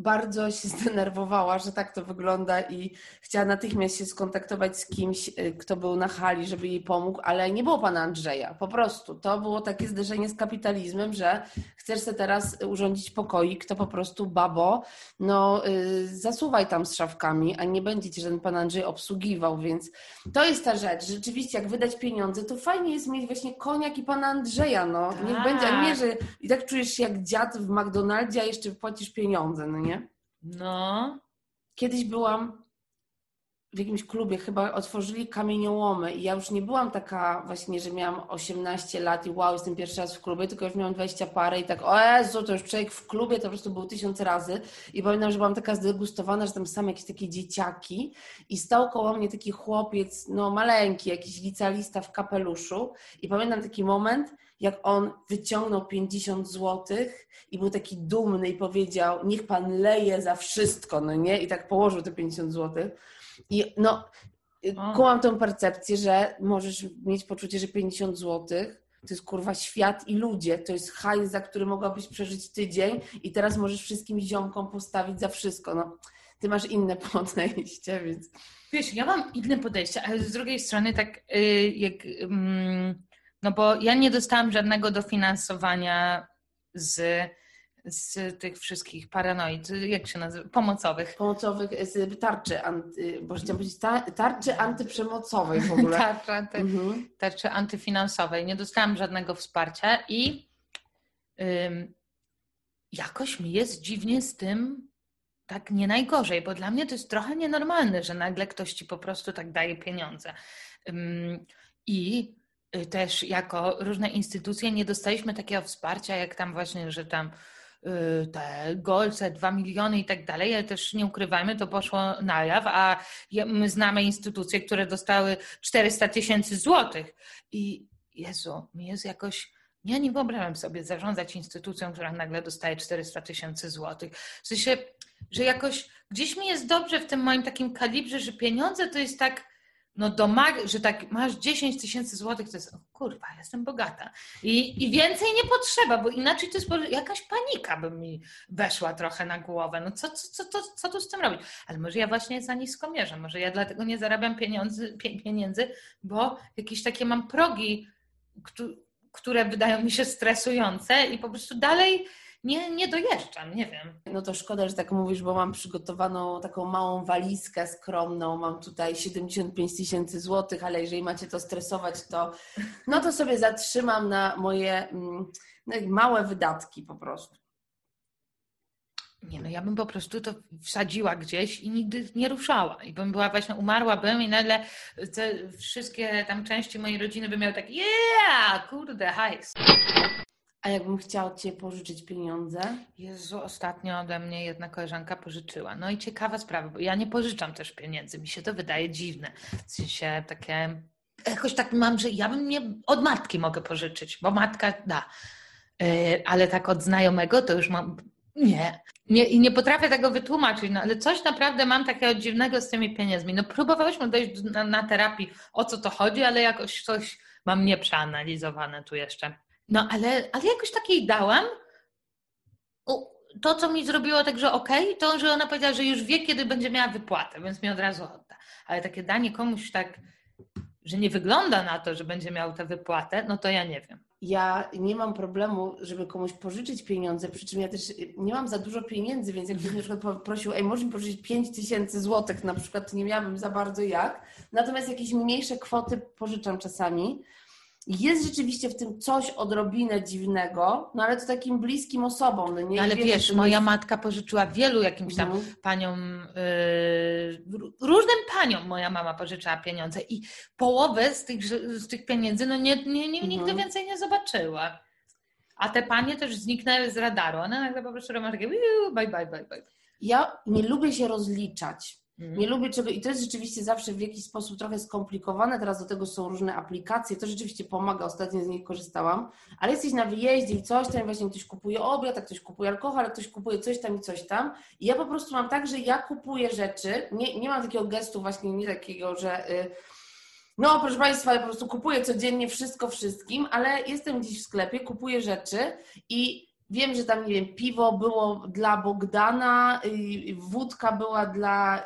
bardzo się zdenerwowała, że tak to wygląda i chciała natychmiast się skontaktować z kimś, y, kto był na hali, żeby jej pomógł, ale nie było pana Andrzeja. Po prostu to było takie zderzenie z kapitalizmem, że chcesz sobie teraz urządzić pokoik, to po prostu babo, no yy, zasuwaj tam z szafkami, a nie będzie ci żaden pan Andrzej obsługiwał, więc to jest ta rzecz. Rzeczywiście, jak wydać pieniądze, to fajnie jest mieć właśnie koniak i pana Andrzeja, no. Niech tak. będzie, a nie, że i tak czujesz się jak dziad w McDonaldzie, a jeszcze płacisz pieniądze, no nie? No. Kiedyś byłam w jakimś klubie, chyba otworzyli kamieniołomy i ja już nie byłam taka właśnie, że miałam 18 lat i wow, jestem pierwszy raz w klubie, tylko już miałam 20 parę i tak, o Jezu, to już człowiek w klubie to po prostu był tysiąc razy. I pamiętam, że byłam taka zdegustowana, że tam same jakieś takie dzieciaki i stał koło mnie taki chłopiec, no maleńki, jakiś licealista w kapeluszu. I pamiętam taki moment, jak on wyciągnął 50 złotych i był taki dumny i powiedział, niech pan leje za wszystko, no nie? I tak położył te 50 złotych. I no, kułam tą percepcję, że możesz mieć poczucie, że 50 złotych to jest kurwa świat i ludzie, to jest hajs, za który mogłabyś przeżyć tydzień i teraz możesz wszystkim ziomkom postawić za wszystko. No, ty masz inne <laughs> podejście, więc... Wiesz, ja mam inne podejście, ale z drugiej strony tak y, jak... No bo ja nie dostałam żadnego dofinansowania z, z tych wszystkich paranoid, jak się nazywa, pomocowych. Pomocowych z tarczy, anty, bo chciałam powiedzieć tarczy antyprzemocowej w ogóle. <laughs> tarczy, anty, mhm. tarczy antyfinansowej. Nie dostałam żadnego wsparcia i ym, jakoś mi jest dziwnie z tym tak nie najgorzej, bo dla mnie to jest trochę nienormalne, że nagle ktoś ci po prostu tak daje pieniądze. Ym, I też jako różne instytucje nie dostaliśmy takiego wsparcia, jak tam właśnie, że tam y, te golce, dwa miliony i tak dalej, ale też nie ukrywajmy, to poszło na jaw, a my znamy instytucje, które dostały 400 tysięcy złotych i Jezu, mi jest jakoś, ja nie wyobrażam sobie zarządzać instytucją, która nagle dostaje 400 tysięcy złotych. W sensie, że jakoś gdzieś mi jest dobrze w tym moim takim kalibrze, że pieniądze to jest tak no domag, że tak masz 10 tysięcy złotych, to jest, kurwa, jestem bogata. I, I więcej nie potrzeba, bo inaczej to jest jakaś panika by mi weszła trochę na głowę. No co, co, co, co, co tu z tym robić? Ale może ja właśnie za nisko mierzę, może ja dlatego nie zarabiam pieniędzy, pieniędzy bo jakieś takie mam progi, które wydają mi się stresujące i po prostu dalej nie, nie dojeżdżam, nie wiem. No to szkoda, że tak mówisz, bo mam przygotowaną taką małą walizkę skromną. Mam tutaj 75 tysięcy złotych, ale jeżeli macie to stresować, to no to sobie zatrzymam na moje mm, no, małe wydatki po prostu. Nie no, ja bym po prostu to wsadziła gdzieś i nigdy nie ruszała. I bym była właśnie, umarłabym i nagle te wszystkie tam części mojej rodziny by miały tak, yeah, kurde, hajs. A jakbym chciała Ciebie pożyczyć pieniądze? Jezu, ostatnio ode mnie jedna koleżanka pożyczyła. No i ciekawa sprawa, bo ja nie pożyczam też pieniędzy. Mi się to wydaje dziwne. W sensie takie... Jakoś tak mam, że ja bym nie... Od matki mogę pożyczyć, bo matka da. Yy, ale tak od znajomego to już mam... Nie. Nie, I nie potrafię tego wytłumaczyć, no ale coś naprawdę mam takiego dziwnego z tymi pieniędzmi. No próbowałyśmy dojść na, na terapii, o co to chodzi, ale jakoś coś mam nieprzeanalizowane tu jeszcze. No ale, ale jakoś takiej dałam. To, co mi zrobiło tak, że okej, to, że ona powiedziała, że już wie, kiedy będzie miała wypłatę, więc mi od razu odda. Ale takie danie komuś tak, że nie wygląda na to, że będzie miał tę wypłatę, no to ja nie wiem. Ja nie mam problemu, żeby komuś pożyczyć pieniądze, przy czym ja też nie mam za dużo pieniędzy, więc jakbyś na przykład prosił, ej, możesz mi pożyczyć 5 tysięcy złotych na przykład, to nie miałabym za bardzo jak. Natomiast jakieś mniejsze kwoty pożyczam czasami. Jest rzeczywiście w tym coś odrobinę dziwnego, no ale to takim bliskim osobom. No nie ale wiesz, wiesz moja jest... matka pożyczyła wielu jakimś tam mhm. paniom, yy, różnym paniom moja mama pożyczała pieniądze i połowę z tych, z tych pieniędzy no nie, nie, nie, nigdy mhm. więcej nie zobaczyła. A te panie też zniknęły z radaru. One nagle po prostu robią takie bye, bye, bye, bye. Ja nie lubię się rozliczać. Mhm. Nie lubię czego i to jest rzeczywiście zawsze w jakiś sposób trochę skomplikowane. Teraz do tego są różne aplikacje, to rzeczywiście pomaga, ostatnio z nich korzystałam, ale jesteś na wyjeździe i coś tam, właśnie ktoś kupuje obiad, a ktoś kupuje alkohol, a ktoś kupuje coś tam i coś tam. I ja po prostu mam tak, że ja kupuję rzeczy, nie, nie mam takiego gestu właśnie, nie takiego, że. Yy, no, proszę Państwa, ja po prostu kupuję codziennie wszystko wszystkim, ale jestem gdzieś w sklepie, kupuję rzeczy i Wiem, że tam, nie wiem, piwo było dla Bogdana, wódka była dla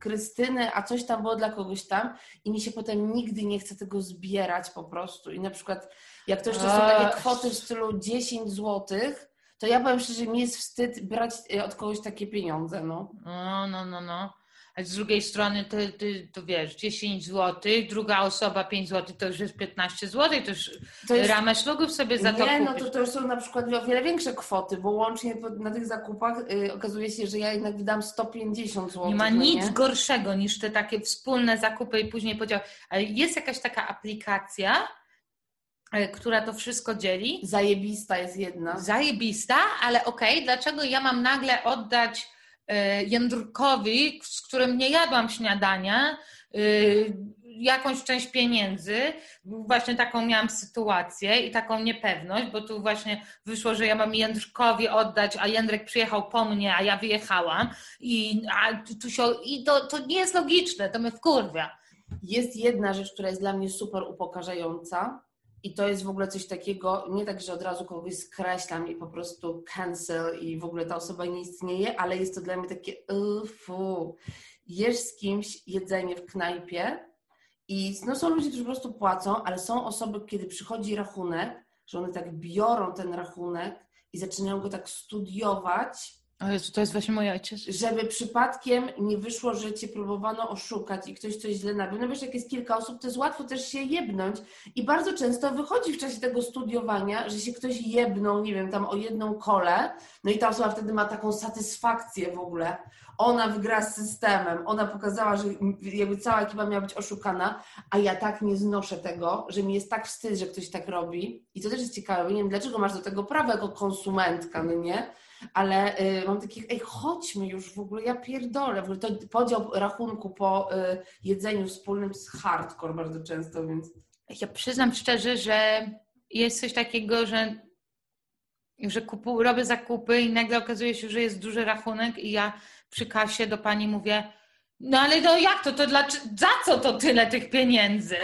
Krystyny, a coś tam było dla kogoś tam i mi się potem nigdy nie chce tego zbierać po prostu. I na przykład jak to jeszcze są takie kwoty w stylu 10 złotych, to ja powiem szczerze, mi jest wstyd brać y, od kogoś takie pieniądze, no. No, no, no, no a z drugiej strony ty, ty, to wiesz, 10 zł, druga osoba 5 zł, to już jest 15 zł, to już to jest... ramę szlugów sobie za to Nie, no to, to już są na przykład o wiele większe kwoty, bo łącznie na tych zakupach y, okazuje się, że ja jednak wydam 150 zł. Nie ma no nic nie? gorszego niż te takie wspólne zakupy i później podział. Ale jest jakaś taka aplikacja, y, która to wszystko dzieli. Zajebista jest jedna. Zajebista, ale okej, okay, dlaczego ja mam nagle oddać jędrkowi, z którym nie jadłam śniadania, e, jakąś część pieniędzy. Właśnie taką miałam sytuację i taką niepewność, bo tu właśnie wyszło, że ja mam Jędrkowi oddać, a Jędrek przyjechał po mnie, a ja wyjechałam. I, a tu się, i to, to nie jest logiczne, to mnie wkurwia. Jest jedna rzecz, która jest dla mnie super upokarzająca, i to jest w ogóle coś takiego, nie tak, że od razu kogoś skreślam i po prostu cancel i w ogóle ta osoba nie istnieje, ale jest to dla mnie takie fu. Jesz z kimś jedzenie w knajpie i no są ludzie, którzy po prostu płacą, ale są osoby, kiedy przychodzi rachunek, że one tak biorą ten rachunek i zaczynają go tak studiować o to jest właśnie mój ojciec. Żeby przypadkiem nie wyszło, że cię próbowano oszukać i ktoś coś źle nabył. No wiesz, jak jest kilka osób, to jest łatwo też się jebnąć i bardzo często wychodzi w czasie tego studiowania, że się ktoś jebnął, nie wiem, tam o jedną kolę, no i ta osoba wtedy ma taką satysfakcję w ogóle. Ona wygra z systemem, ona pokazała, że jakby cała ekipa miała być oszukana, a ja tak nie znoszę tego, że mi jest tak wstyd, że ktoś tak robi. I to też jest ciekawe, nie wiem, dlaczego masz do tego prawo jako konsumentka, no nie? Ale y, mam takich, ej, chodźmy już w ogóle, ja pierdolę. W ogóle to podział rachunku po y, jedzeniu wspólnym jest hardcore bardzo często, więc... Ja przyznam szczerze, że jest coś takiego, że, że kupu, robię zakupy i nagle okazuje się, że jest duży rachunek i ja przy kasie do pani mówię, no ale no jak to, to dla, za co to tyle tych pieniędzy?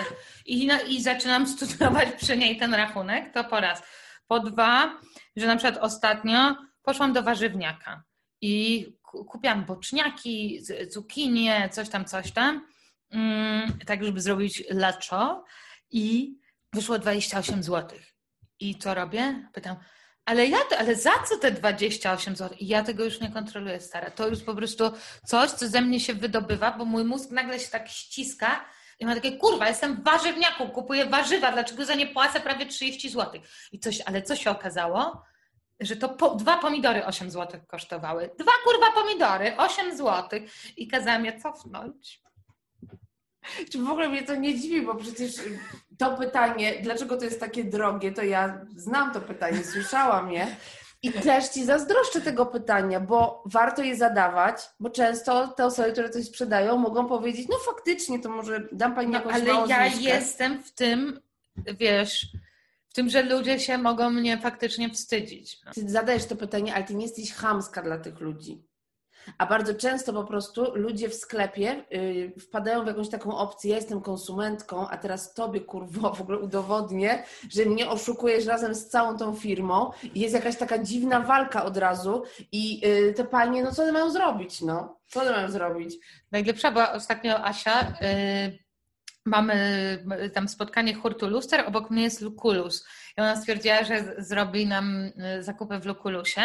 I, no, I zaczynam studiować przy niej ten rachunek, to po raz. Po dwa, że na przykład ostatnio poszłam do warzywniaka i kupiłam boczniaki, cukinie, coś tam, coś tam, mm, tak żeby zrobić leczo i wyszło 28 zł. I co robię? Pytam, ale ja, ale za co te 28 zł? I ja tego już nie kontroluję, stara. To już po prostu coś, co ze mnie się wydobywa, bo mój mózg nagle się tak ściska i ma takie, kurwa, jestem w warzywniaku, kupuję warzywa, dlaczego za nie płacę prawie 30 zł? I coś, ale co się okazało? Że to po, dwa pomidory 8 zł kosztowały. Dwa kurwa pomidory, 8 zł. I kazałam je cofnąć. Czy w ogóle mnie to nie dziwi, bo przecież to pytanie, dlaczego to jest takie drogie, to ja znam to pytanie, słyszałam je. I też Ci zazdroszczę tego pytania, bo warto je zadawać, bo często te osoby, które coś sprzedają, mogą powiedzieć, no faktycznie, to może dam Pani no, jakąś Ale ja zniżkę. jestem w tym, wiesz, tym, że ludzie się mogą mnie faktycznie wstydzić. No. Ty zadajesz to pytanie, ale Ty nie jesteś chamska dla tych ludzi. A bardzo często po prostu ludzie w sklepie yy, wpadają w jakąś taką opcję, ja jestem konsumentką, a teraz tobie kurwo w ogóle udowodnię, że mnie oszukujesz razem z całą tą firmą i jest jakaś taka dziwna walka od razu i yy, te panie, no co one mają zrobić, no? Co one mają zrobić? Najlepsza była ostatnio Asia, yy, mamy tam spotkanie hurtu luster, obok mnie jest Lukulus. I ona stwierdziła, że zrobi nam y, zakupy w Lukulusie.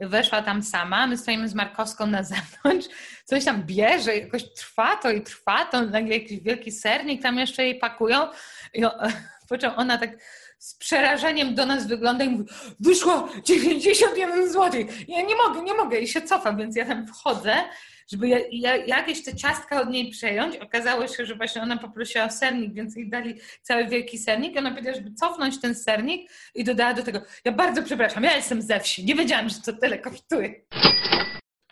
Weszła tam sama, my stoimy z Markowską na <laughs> zewnątrz, coś tam bierze, jakoś trwa to i trwa to, nagle jakiś wielki sernik tam jeszcze jej pakują. I <laughs> po czym ona tak z przerażeniem do nas wygląda i mówi, wyszło 91 zł, ja nie mogę, nie mogę. I się cofam, więc ja tam wchodzę żeby ja, ja, jakieś te ciastka od niej przejąć. Okazało się, że właśnie ona poprosiła o sernik, więc jej dali cały wielki sernik. I ona powiedziała, żeby cofnąć ten sernik i dodała do tego, ja bardzo przepraszam, ja jestem ze wsi, nie wiedziałam, że to tyle kosztuje.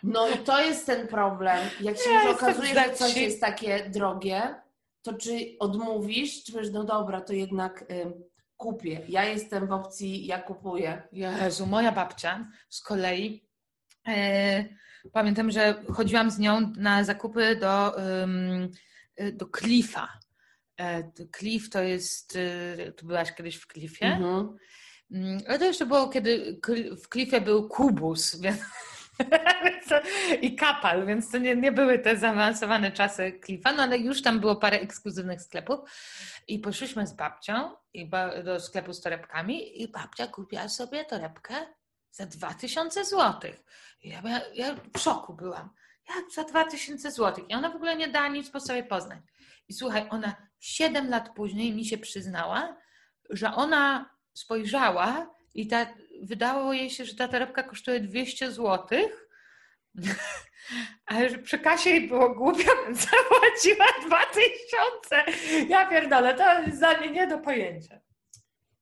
No i to jest ten problem. Jak się ja okazuje, że coś jest takie drogie, to czy odmówisz, czy powiesz, no dobra, to jednak y, kupię. Ja jestem w opcji, ja kupuję. Jezu, moja babcia z kolei y, Pamiętam, że chodziłam z nią na zakupy do, do Cliffa. E, Cliff to jest, y, tu byłaś kiedyś w Cliffie? Mhm. Mm, ale to jeszcze było, kiedy w Cliffie był kubus <laughs> więc, i kapal, więc to nie, nie były te zaawansowane czasy Cliffa, no ale już tam było parę ekskluzywnych sklepów. I poszliśmy z babcią do sklepu z torebkami i babcia kupiła sobie torebkę za 2000 złotych. Ja, ja, w szoku byłam. Jak za 2000 złotych? I ona w ogóle nie dała nic po sobie poznać. I słuchaj, ona 7 lat później mi się przyznała, że ona spojrzała i ta, wydało jej się, że ta torebka kosztuje 200 złotych, <laughs> ale że przy kasie jej było głupio, więc <laughs> zapłaciła 2000. Ja pierdolę, to jest za mnie nie do pojęcia.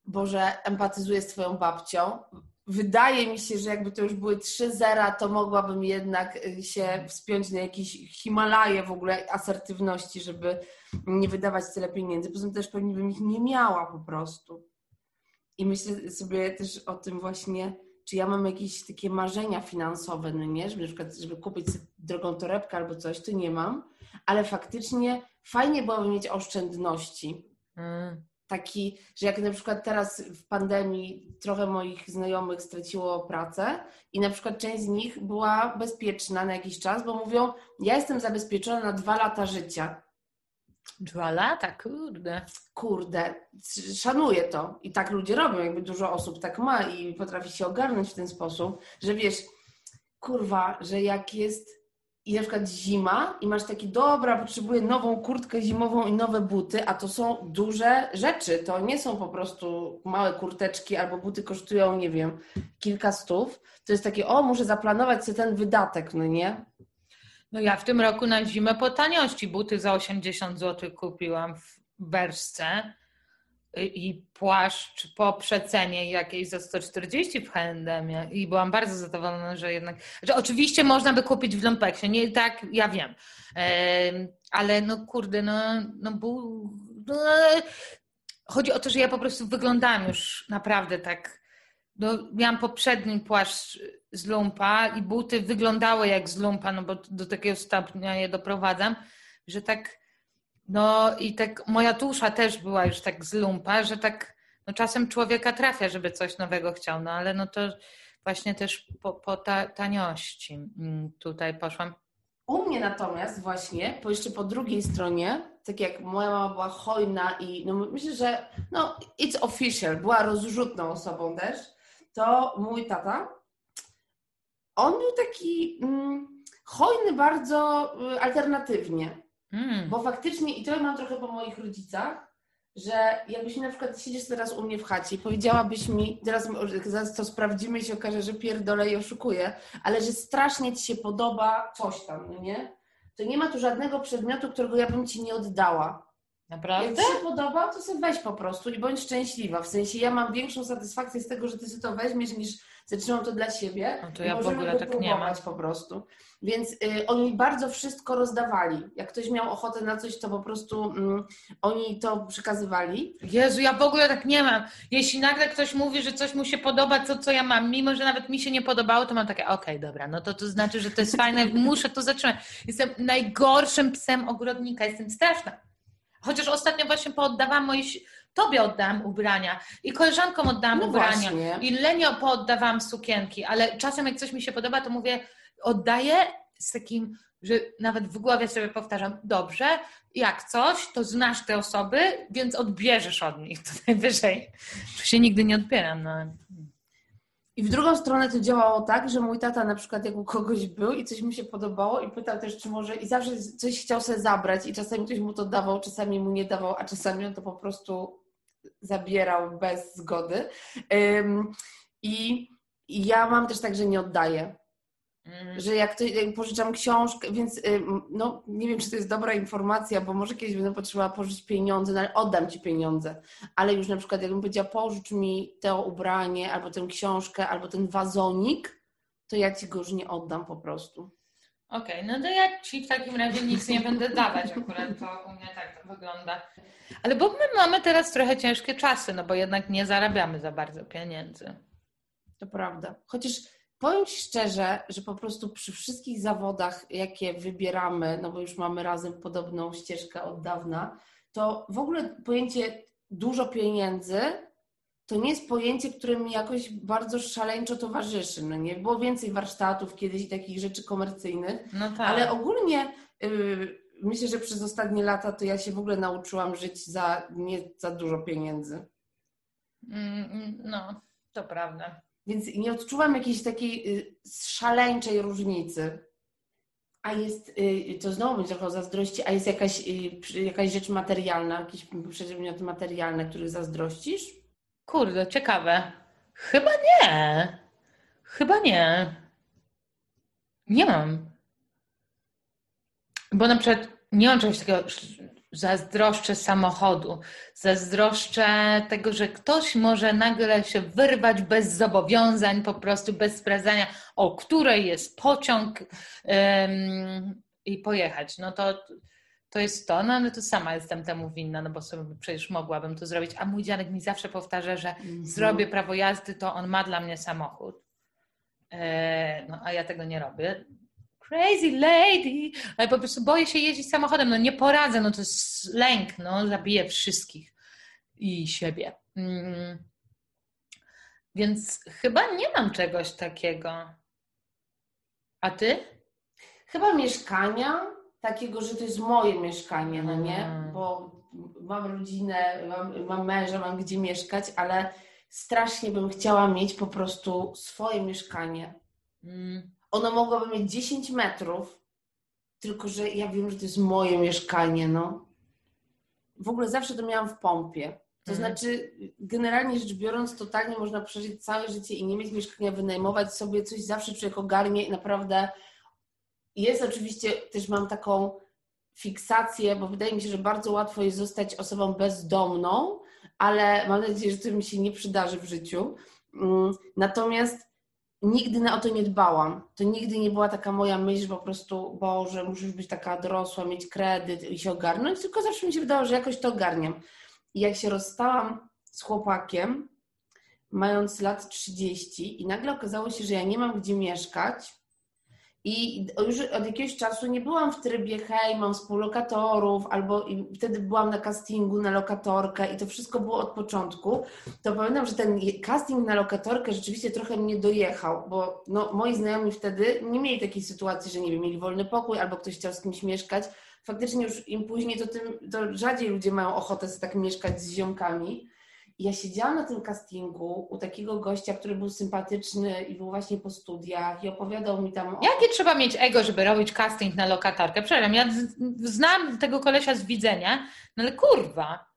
Boże, empatyzuję z twoją babcią wydaje mi się, że jakby to już były trzy zera, to mogłabym jednak y, się wspiąć na jakieś Himalaje w ogóle asertywności, żeby nie wydawać tyle pieniędzy. Poza tym też pewnie bym ich nie miała po prostu. I myślę sobie też o tym właśnie, czy ja mam jakieś takie marzenia finansowe, no nie, żeby na przykład, żeby kupić drogą torebkę albo coś, to nie mam, ale faktycznie fajnie byłoby mieć oszczędności. Mm taki, że jak na przykład teraz w pandemii trochę moich znajomych straciło pracę i na przykład część z nich była bezpieczna na jakiś czas, bo mówią, ja jestem zabezpieczona na dwa lata życia. Dwa lata? Kurde. Kurde, szanuję to. I tak ludzie robią, jakby dużo osób tak ma i potrafi się ogarnąć w ten sposób, że wiesz, kurwa, że jak jest i na przykład zima i masz taki, dobra, potrzebuję nową kurtkę zimową i nowe buty, a to są duże rzeczy. To nie są po prostu małe kurteczki albo buty kosztują, nie wiem, kilka stów. To jest takie, o, muszę zaplanować sobie ten wydatek, no nie? No ja w tym roku na zimę po taniości buty za 80 zł kupiłam w Berszce i płaszcz po przecenie jakiejś za 140 w H&M i byłam bardzo zadowolona, że jednak, że oczywiście można by kupić w Lumpeksie, nie tak, ja wiem, ale no kurde, no, no, był, no chodzi o to, że ja po prostu wyglądałam już naprawdę tak, no, miałam poprzedni płaszcz z lumpa i buty wyglądały jak z lumpa, no bo do takiego stopnia je doprowadzam, że tak no i tak moja tusza też była już tak z lumpa, że tak no czasem człowieka trafia, żeby coś nowego chciał, no ale no to właśnie też po, po ta, taniości mm, tutaj poszłam. U mnie natomiast właśnie, po jeszcze po drugiej stronie, tak jak moja mama była hojna i no myślę, że no it's official, była rozrzutną osobą też, to mój tata, on był taki mm, hojny bardzo y, alternatywnie. Mm. Bo faktycznie, i to mam trochę po moich rodzicach, że jakbyś na przykład siedzisz teraz u mnie w chacie i powiedziałabyś mi, teraz zaraz to sprawdzimy i się okaże, że pierdolę i oszukuję, ale że strasznie ci się podoba coś tam, no nie? To nie ma tu żadnego przedmiotu, którego ja bym ci nie oddała. Naprawdę? Jak ci się podoba, to sobie weź po prostu i bądź szczęśliwa. W sensie ja mam większą satysfakcję z tego, że ty sobie to weźmiesz, niż zaczynam to dla siebie. No to ja w ogóle tak nie mam. po prostu. Więc y, oni bardzo wszystko rozdawali. Jak ktoś miał ochotę na coś, to po prostu y, oni to przekazywali. Jezu, ja w ogóle tak nie mam. Jeśli nagle ktoś mówi, że coś mu się podoba, to co ja mam, mimo że nawet mi się nie podobało, to mam takie, okej, okay, dobra, no to to znaczy, że to jest fajne, muszę to zatrzymać. Jestem najgorszym psem ogrodnika, jestem straszna. Chociaż ostatnio właśnie pooddawałam moje Tobie oddałam ubrania i koleżankom oddałam no ubrania właśnie. i Lenio pooddawałam sukienki, ale czasem jak coś mi się podoba, to mówię, oddaję z takim, że nawet w głowie sobie powtarzam, dobrze, jak coś, to znasz te osoby, więc odbierzesz od nich to najwyżej. Tu się nigdy nie odbieram. No. I w drugą stronę to działało tak, że mój tata na przykład jak u kogoś był i coś mu się podobało i pytał też, czy może i zawsze coś chciał sobie zabrać i czasami ktoś mu to dawał, czasami mu nie dawał, a czasami on to po prostu zabierał bez zgody. I ja mam też tak, że nie oddaję. Mm. Że jak, to, jak pożyczam książkę, więc no, nie wiem, czy to jest dobra informacja, bo może kiedyś będę potrzebowała pożyczyć pieniądze, no ale oddam ci pieniądze. Ale już na przykład, jakbym powiedziała, pożycz mi to ubranie, albo tę książkę, albo ten wazonik, to ja ci go już nie oddam po prostu. Okej, okay, no to ja ci w takim razie nic nie będę dawać, akurat to u mnie tak to wygląda. Ale bo my mamy teraz trochę ciężkie czasy, no bo jednak nie zarabiamy za bardzo pieniędzy. To prawda. Chociaż powiem Ci szczerze, że po prostu przy wszystkich zawodach, jakie wybieramy, no bo już mamy razem podobną ścieżkę od dawna, to w ogóle pojęcie dużo pieniędzy to nie jest pojęcie, które mi jakoś bardzo szaleńczo towarzyszy. No nie było więcej warsztatów kiedyś i takich rzeczy komercyjnych, no tak. ale ogólnie yy, myślę, że przez ostatnie lata to ja się w ogóle nauczyłam żyć za nie za dużo pieniędzy. Mm, no, to prawda. Więc nie odczuwam jakiejś takiej y, szaleńczej różnicy. A jest, y, to znowu będzie trochę o zazdrości, a jest jakaś, y, jakaś rzecz materialna, jakieś przedmioty materialne, których zazdrościsz? Kurde, ciekawe. Chyba nie. Chyba nie. Nie mam. Bo na przykład nie mam czegoś takiego, zazdroszczę samochodu, zazdroszczę tego, że ktoś może nagle się wyrwać bez zobowiązań, po prostu bez sprawdzania, o której jest pociąg um, i pojechać. No to, to jest to, no ale to sama jestem temu winna, no bo sobie przecież mogłabym to zrobić. A mój dziadek mi zawsze powtarza, że -hmm. zrobię prawo jazdy, to on ma dla mnie samochód. E, no a ja tego nie robię crazy lady, ale po prostu boję się jeździć samochodem, no nie poradzę, no to jest lęk, no zabiję wszystkich i siebie. Mm. Więc chyba nie mam czegoś takiego. A ty? Chyba mieszkania, takiego, że to jest moje mieszkanie, no nie? Mm. Bo mam rodzinę, mam, mam męża, mam gdzie mieszkać, ale strasznie bym chciała mieć po prostu swoje mieszkanie. Mm ono mogłoby mieć 10 metrów, tylko że ja wiem, że to jest moje mieszkanie, no. W ogóle zawsze to miałam w pompie. To mhm. znaczy, generalnie rzecz biorąc, totalnie można przeżyć całe życie i nie mieć mieszkania, wynajmować sobie coś zawsze człowiek ogarnie i naprawdę jest oczywiście, też mam taką fiksację, bo wydaje mi się, że bardzo łatwo jest zostać osobą bezdomną, ale mam nadzieję, że to mi się nie przydarzy w życiu. Mm, natomiast nigdy na o to nie dbałam. To nigdy nie była taka moja myśl, po prostu, Boże, musisz być taka dorosła, mieć kredyt i się ogarnąć, tylko zawsze mi się wydawało, że jakoś to ogarniam. I jak się rozstałam z chłopakiem, mając lat 30 i nagle okazało się, że ja nie mam gdzie mieszkać, i już od jakiegoś czasu nie byłam w trybie, hej, mam współlokatorów, albo wtedy byłam na castingu na lokatorkę i to wszystko było od początku. To pamiętam, że ten casting na lokatorkę rzeczywiście trochę mnie dojechał, bo no, moi znajomi wtedy nie mieli takiej sytuacji, że nie wiem, mieli wolny pokój albo ktoś chciał z kimś mieszkać. Faktycznie już im później to tym to rzadziej ludzie mają ochotę sobie tak mieszkać z ziomkami. Ja siedziałam na tym castingu u takiego gościa, który był sympatyczny i był właśnie po studiach i opowiadał mi tam... O... Jakie trzeba mieć ego, żeby robić casting na lokatorkę? Przepraszam, ja znam tego kolesia z widzenia, no ale kurwa,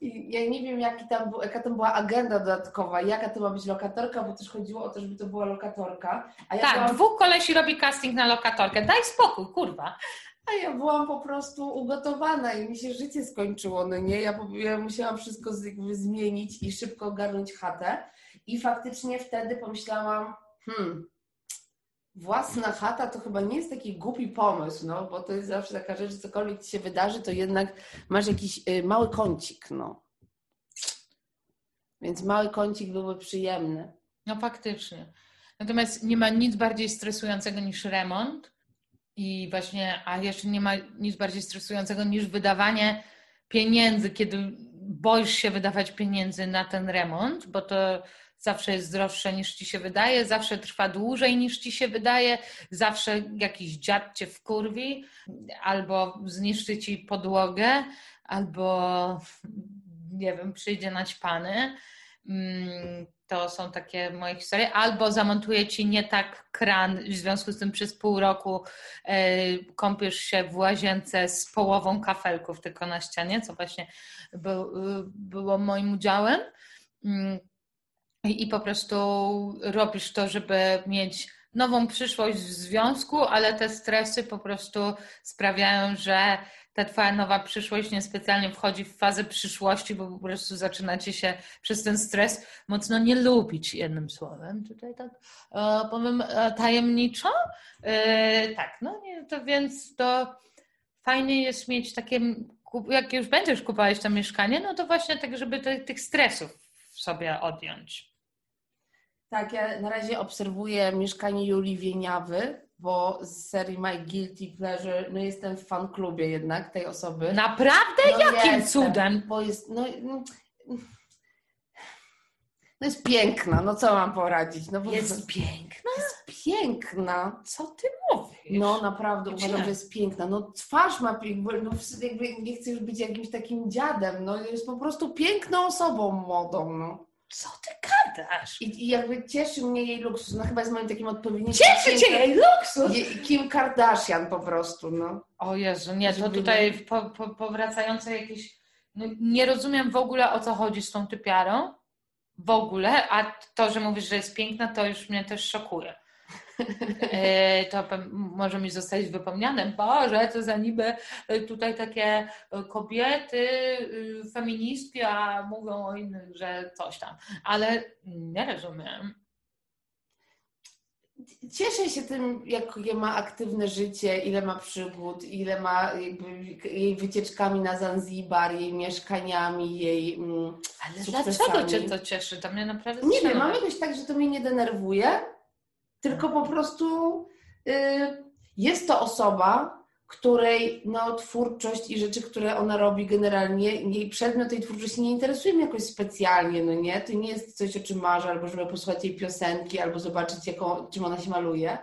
i ja nie wiem, jaki tam jaka tam była agenda dodatkowa, jaka to ma być lokatorka, bo też chodziło o to, żeby to była lokatorka. Ja tak, byłam... dwóch kolesi robi casting na lokatorkę. Daj spokój, kurwa. A ja byłam po prostu ugotowana i mi się życie skończyło, no nie? Ja, ja musiałam wszystko zmienić i szybko ogarnąć chatę. I faktycznie wtedy pomyślałam, hmm, własna chata to chyba nie jest taki głupi pomysł, no, bo to jest zawsze taka rzecz, że cokolwiek ci się wydarzy, to jednak masz jakiś y, mały kącik, no. Więc mały kącik byłby przyjemny. No faktycznie. Natomiast nie ma nic bardziej stresującego niż remont i właśnie, a jeszcze nie ma nic bardziej stresującego niż wydawanie pieniędzy, kiedy boisz się wydawać pieniędzy na ten remont, bo to zawsze jest droższe niż ci się wydaje, zawsze trwa dłużej niż ci się wydaje, zawsze jakiś dziad cię wkurwi, albo zniszczy ci podłogę, albo nie wiem, przyjdzie naćpany. Mm, to są takie moje historie. Albo zamontuje ci nie tak kran, w związku z tym przez pół roku e, kąpiesz się w łazience z połową kafelków tylko na ścianie, co właśnie było moim udziałem. Mm, i po prostu robisz to, żeby mieć nową przyszłość w związku, ale te stresy po prostu sprawiają, że ta twoja nowa przyszłość niespecjalnie wchodzi w fazę przyszłości, bo po prostu zaczynacie się przez ten stres mocno nie lubić, jednym słowem. Tutaj tak e, powiem e, tajemniczo. E, tak, no nie, to więc to fajnie jest mieć takie, jak już będziesz kupować to mieszkanie, no to właśnie tak, żeby te, tych stresów sobie odjąć. Tak, ja na razie obserwuję mieszkanie Julii Wieniawy, bo z serii My Guilty Pleasure, no jestem w fan klubie jednak tej osoby. Naprawdę? No Jakim jestem, cudem? Bo jest, no, no, no jest piękna, no co mam poradzić? No, jest piękna? Jest piękna. Co ty mówisz? No naprawdę Gdzie? uważam, że jest piękna. No twarz ma, jakby, no, jakby nie chcę już być jakimś takim dziadem, no jest po prostu piękną osobą młodą, no. Co ty gadasz? I, I, jakby cieszy mnie jej luksus. No chyba jest moim takim odpowiednim... Cieszy cię jej luksus? Kim Kardashian po prostu, no. O Jezu, nie, to tutaj po, po, powracające jakieś... No, nie rozumiem w ogóle o co chodzi z tą typiarą. W ogóle, a to, że mówisz, że jest piękna, to już mnie też szokuje. E, <laughs> to może mi zostać wypomniane, Boże, co za niby e, tutaj takie e, kobiety, feministki, a mówią o innych, że coś tam. Ale nie rozumiem. Cieszę się tym, jakie ma aktywne życie, ile ma przygód, ile ma jej wycieczkami na Zanzibar, jej mieszkaniami, jej. Mm, Ale dlaczego cię to cieszy? To mnie naprawdę Nie wiem, mam jakoś tak, że to mnie nie denerwuje tylko po prostu y, jest to osoba, której no, twórczość i rzeczy, które ona robi generalnie, jej przedmiot tej twórczości nie interesuje mnie jakoś specjalnie, no nie? To nie jest coś, o czym marzę, albo żeby posłuchać jej piosenki, albo zobaczyć, jaką, czym ona się maluje.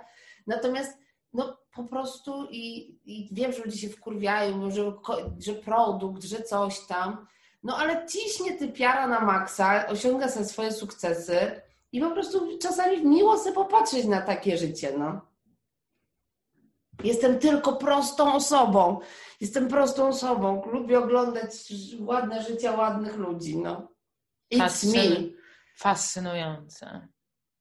Natomiast no po prostu i, i wiem, że ludzie się wkurwiają, że, że produkt, że coś tam, no ale ciśnie ty piara na maksa, osiąga swoje sukcesy, i po prostu czasami miło sobie popatrzeć na takie życie, no. Jestem tylko prostą osobą. Jestem prostą osobą. Lubię oglądać ładne życie ładnych ludzi, no. It's Fascyn me. Fascynujące.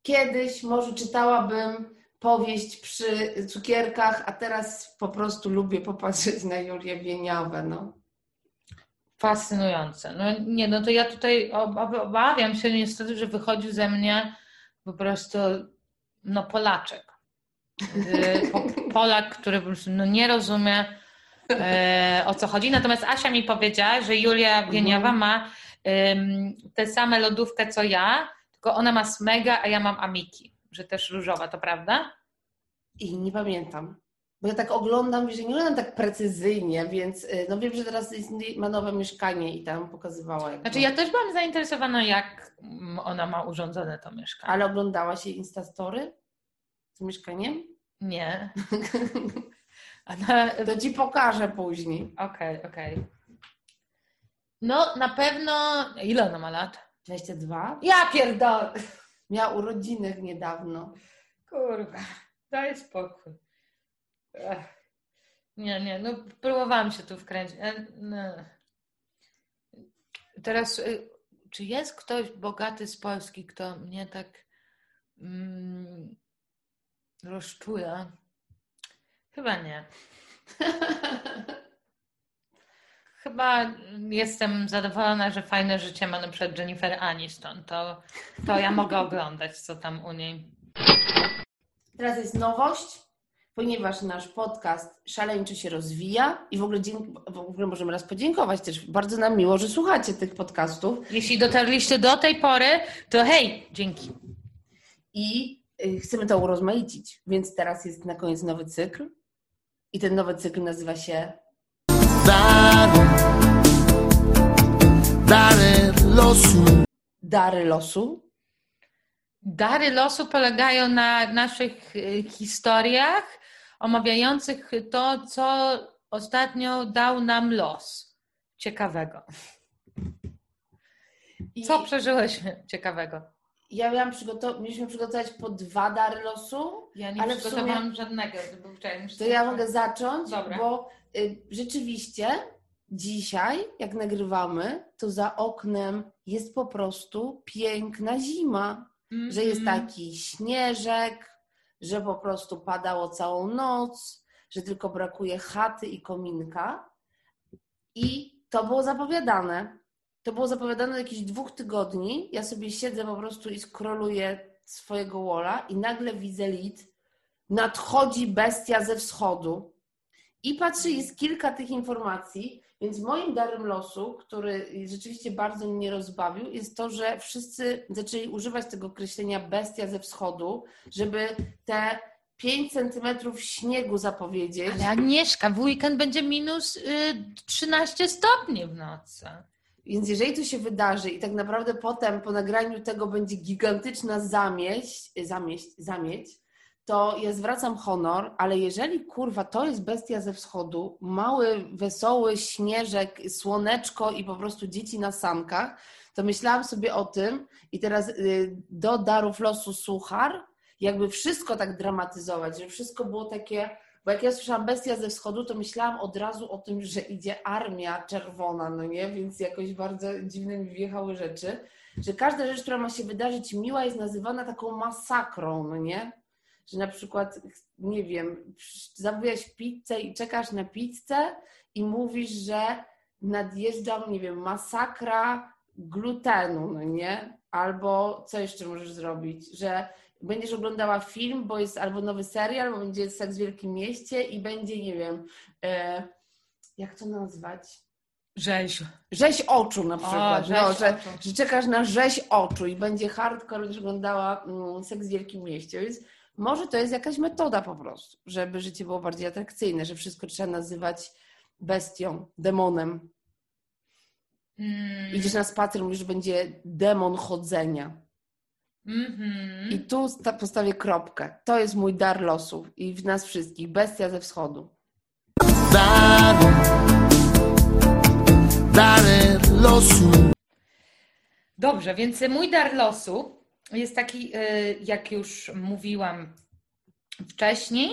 Kiedyś może czytałabym powieść przy cukierkach, a teraz po prostu lubię popatrzeć na Julię Wieniawę, no. Fascynujące. No nie, no to ja tutaj obawiam się niestety, że wychodzi ze mnie po prostu no Polaczek. Y, Polak, który po prostu no, nie rozumie e, o co chodzi. Natomiast Asia mi powiedziała, że Julia Wieniawa mhm. ma tę samą lodówkę co ja, tylko ona ma Smega, a ja mam Amiki, że też różowa, to prawda? I nie pamiętam. Bo ja tak oglądam, że nie oglądam tak precyzyjnie, więc y, no wiem, że teraz ma nowe mieszkanie i tam pokazywała. Jak znaczy ja też byłam zainteresowana, jak ona ma urządzone to mieszkanie. Ale oglądała się Instastory z mieszkaniem? Nie. <laughs> Ona... To ci pokażę później. Okej, okay, okej. Okay. No, na pewno. Ile ona ma lat? 22? Ja pierdolę. Miała urodziny niedawno. Kurwa, daj spokój. Nie, nie, no próbowałam się tu wkręcić. E, no. Teraz, y, czy jest ktoś bogaty z Polski, kto mnie tak mm, rozczula? Chyba nie. <laughs> Chyba jestem zadowolona, że fajne życie ma na przykład Jennifer Aniston. To, to ja mogę oglądać, co tam u niej. Teraz jest nowość, ponieważ nasz podcast szaleńczo się rozwija i w ogóle, w ogóle możemy raz podziękować też. Bardzo nam miło, że słuchacie tych podcastów. Jeśli dotarliście do tej pory, to hej, dzięki. I y, chcemy to urozmaicić, więc teraz jest na koniec nowy cykl i ten nowy cykl nazywa się Dary, dary losu. Dary losu. Dary losu polegają na naszych y, historiach omawiających to, co ostatnio dał nam los ciekawego. Co I... przeżyłyśmy ciekawego? Ja miałam przygotować, mieliśmy przygotować po dwa dary losu. Ja nie ale przygotowałam sumie... żadnego. To ja mogę zacząć, Dobra. bo y, rzeczywiście dzisiaj, jak nagrywamy, to za oknem jest po prostu piękna zima. Mm -hmm. Że jest mhm. taki śnieżek, że po prostu padało całą noc, że tylko brakuje chaty i kominka. I to było zapowiadane. To było zapowiadane jakichś dwóch tygodni. Ja sobie siedzę po prostu i skroluję swojego walla i nagle widzę lit. Nadchodzi bestia ze wschodu. I patrzę, jest kilka tych informacji, więc moim darem losu, który rzeczywiście bardzo mnie rozbawił, jest to, że wszyscy zaczęli używać tego określenia bestia ze wschodu, żeby te 5 centymetrów śniegu zapowiedzieć. Ale Agnieszka, w weekend będzie minus y, 13 stopni w nocy. Więc jeżeli to się wydarzy i tak naprawdę potem po nagraniu tego będzie gigantyczna zamieść, zamieść, zamieć, to ja zwracam honor, ale jeżeli kurwa to jest bestia ze wschodu, mały, wesoły śnieżek, słoneczko i po prostu dzieci na sankach, to myślałam sobie o tym i teraz y, do darów losu suchar, jakby wszystko tak dramatyzować, że wszystko było takie, bo jak ja słyszałam bestia ze wschodu, to myślałam od razu o tym, że idzie armia czerwona, no nie? Więc jakoś bardzo dziwne mi wjechały rzeczy, że każda rzecz, która ma się wydarzyć miła jest nazywana taką masakrą, no nie? Że na przykład, nie wiem, zamówiłaś pizzę i czekasz na pizzę i mówisz, że nadjeżdża, nie wiem, masakra glutenu, no nie? Albo co jeszcze możesz zrobić? Że będziesz oglądała film, bo jest albo nowy serial, bo będzie Seks w Wielkim Mieście i będzie, nie wiem, e, jak to nazwać? Rzeź. Rzeź oczu na przykład. O, no, że, oczu. że czekasz na rzeź oczu i będzie hardcore, będziesz oglądała mm, Seks w Wielkim Mieście. Więc może to jest jakaś metoda po prostu, żeby życie było bardziej atrakcyjne, że wszystko trzeba nazywać bestią, demonem. Mm. Idziesz na spacer, mówisz, że będzie demon chodzenia. Mm-hmm. I tu postawię kropkę. To jest mój dar losów i w nas wszystkich. Bestia ze wschodu. Dar, dar losu. Dobrze, więc mój dar losu jest taki, y, jak już mówiłam wcześniej,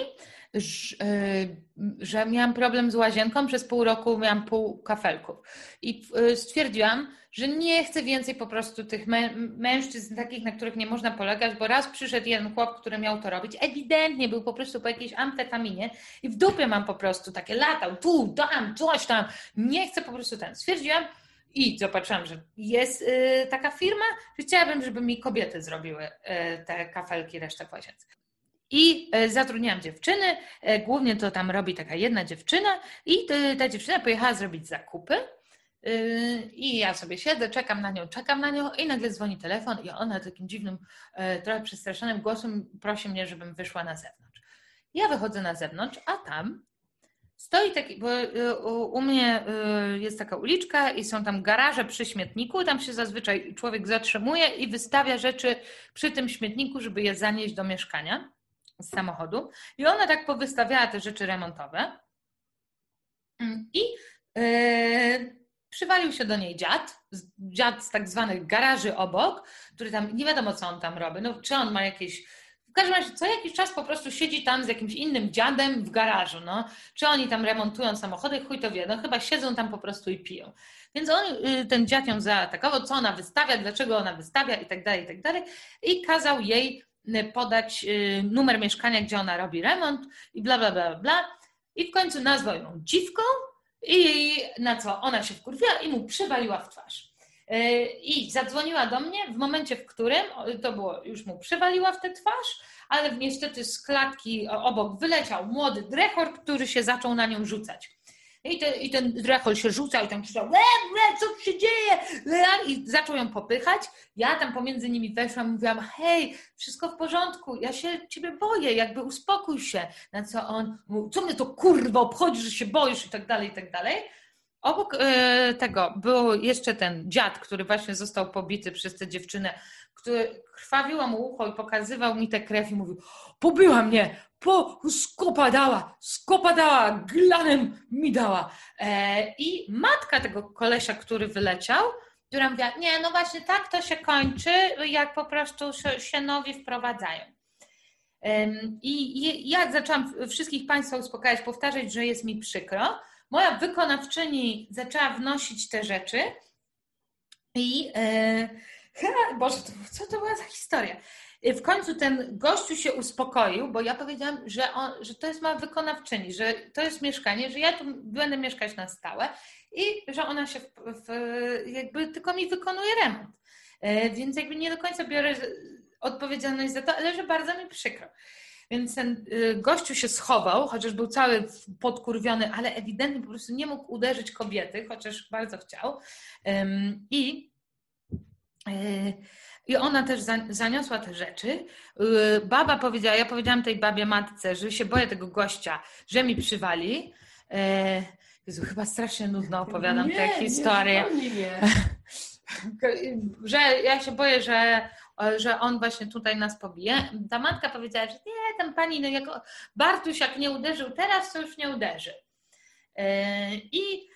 y, że miałam problem z łazienką, przez pół roku miałam pół kafelków. I y, stwierdziłam, że nie chcę więcej po prostu tych mężczyzn takich, na których nie można polegać, bo raz przyszedł jeden chłop, który miał to robić, ewidentnie był po prostu po jakiejś amfetaminie i w dupie mam po prostu takie latał, tu, tam, coś tam, nie chcę po prostu ten. Stwierdziłam, i zobaczyłam, że jest y, taka firma, że chciałabym, żeby mi kobiety zrobiły y, te kafelki, resztę w łazience. I y, zatrudniałam dziewczyny, głównie to tam robi taka jedna dziewczyna i ta dziewczyna pojechała zrobić zakupy i ja sobie siedzę, czekam na nią, czekam na nią i nagle dzwoni telefon i ona takim dziwnym, trochę przestraszonym głosem prosi mnie, żebym wyszła na zewnątrz. Ja wychodzę na zewnątrz, a tam Stoi taki, bo y, u mnie y, jest taka uliczka i są tam garaże przy śmietniku. Tam się zazwyczaj człowiek zatrzymuje i wystawia rzeczy przy tym śmietniku, żeby je zanieść do mieszkania z samochodu. I ona tak powystawiała te rzeczy remontowe. I yy, przywalił się do niej dziad, dziad z tak zwanych garaży obok, który tam, nie wiadomo co on tam robi, no czy on ma jakieś w każdym razie co jakiś czas po prostu siedzi tam z jakimś innym dziadem w garażu, no. Czy oni tam remontują samochody, chuj to wie, no chyba siedzą tam po prostu i piją. Więc on, y, ten dziad ją zaatakował, co ona wystawia, dlaczego ona wystawia i tak dalej, i tak dalej. I kazał jej y, podać y, numer mieszkania, gdzie ona robi remont i bla, bla, bla, bla. I w końcu nazwał ją dziwką i na co ona się wkurwiła i mu przywaliła w twarz. I zadzwoniła do mnie w momencie, w którym to było, już mu przywaliła w tę twarz, ale niestety z klatki obok wyleciał młody drechor, który się zaczął na nią rzucać. I, te, I ten drechol się rzucał i tam krzyczał, le, le, co się dzieje? I zaczął ją popychać. Ja tam pomiędzy nimi weszłam, mówiłam, hej, wszystko w porządku, ja się ciebie boję, jakby uspokój się. Na co on co mnie to kurwa obchodzi, że się boisz i tak dalej, i tak dalej. Obok e, tego był jeszcze ten dziad, który właśnie został pobity przez tę dziewczynę, który krwawiło mu ucho i pokazywał mi tę krew i mówił, pobyła mnie, po, skopa dała, skopa dała, glanem mi dała. E, I matka tego kolesia, który wyleciał, która mówiła, nie, no właśnie tak to się kończy, jak po prostu się nowi wprowadzają. I ja zaczęłam wszystkich Państwa uspokajać, powtarzać, że jest mi przykro. Moja wykonawczyni zaczęła wnosić te rzeczy i e, Boże, co to była za historia? W końcu ten gościu się uspokoił, bo ja powiedziałam, że, on, że to jest mała wykonawczyni, że to jest mieszkanie, że ja tu będę mieszkać na stałe i że ona się w, w, jakby tylko mi wykonuje remont. E, więc jakby nie do końca biorę odpowiedzialność za to, ale że bardzo mi przykro. Więc ten y, gościu się schował, chociaż był cały podkurwiony, ale ewidentnie po prostu nie mógł uderzyć kobiety, chociaż bardzo chciał. I e, i ona też zaniosła te rzeczy. Y, baba powiedziała, ja powiedziałam tej babie matce, że się boję tego gościa, że mi przywali. Jezu, chyba strasznie nudno opowiadam nie, tę historię. Nie, nie. <laughs> że ja się boję, że, że on właśnie tutaj nas pobije. Ta matka powiedziała, że nie, tam pani, no jak Bartuś jak nie uderzył teraz, to już nie uderzy. E, I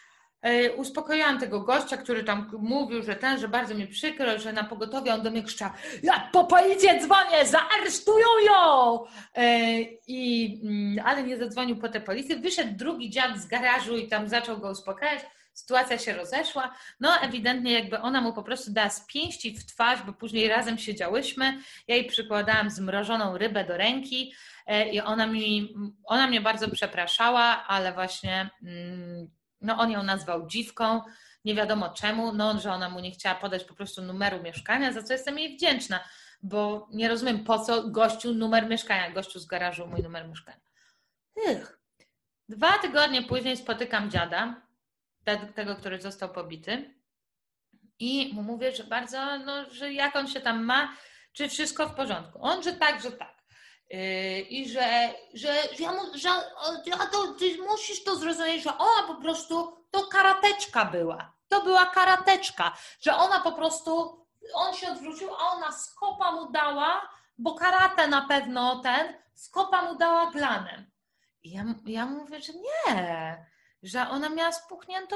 E, uspokoiłam tego gościa, który tam mówił, że ten, że bardzo mi przykro, że na pogotowie on do mnie krzyczał, ja po policję dzwonię, zaaresztują ją! E, I, mm, ale nie zadzwonił po tę policję. Wyszedł drugi dziad z garażu i tam zaczął go uspokajać. Sytuacja się rozeszła. No, ewidentnie, jakby ona mu po prostu dała z pięści w twarz, bo później razem siedziałyśmy. Ja jej przykładałam zmrożoną rybę do ręki e, i ona, mi, ona mnie bardzo przepraszała, ale właśnie. Mm, no on ją nazwał dziwką, nie wiadomo czemu, no że ona mu nie chciała podać po prostu numeru mieszkania, za co jestem jej wdzięczna, bo nie rozumiem po co gościu numer mieszkania, gościu z garażu mój numer mieszkania. Ych. Dwa tygodnie później spotykam dziada, tego, który został pobity i mu mówię, że bardzo, no, że jak on się tam ma, czy wszystko w porządku. On, że tak, że tak. Yy, I że, że, że, ja mu, że ja to, ty musisz to zrozumieć, że ona po prostu to karateczka była. To była karateczka, że ona po prostu, on się odwrócił, a ona skopa mu dała, bo karate na pewno ten, skopa mu dała glanem. I ja, ja mówię, że nie, że ona miała spuchniętą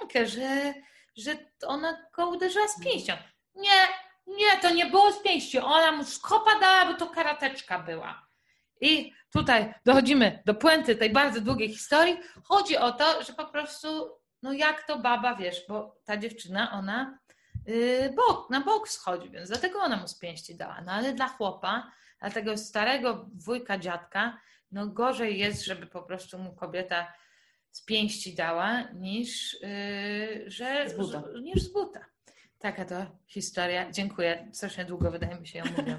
rękę, że, że ona go uderzyła z pięścią. Nie, nie, to nie było z pięści. Ona mu skopa dała, bo to karateczka była. I tutaj dochodzimy do puenty tej bardzo długiej historii. Chodzi o to, że po prostu, no jak to baba, wiesz, bo ta dziewczyna, ona yy, bok, na bok schodzi, więc dlatego ona mu z pięści dała. No ale dla chłopa, dla tego starego wujka, dziadka, no gorzej jest, żeby po prostu mu kobieta z pięści dała, niż, yy, że, z buta. niż z buta. Taka to historia. Dziękuję. Strasznie długo wydaje mi się ją mówią.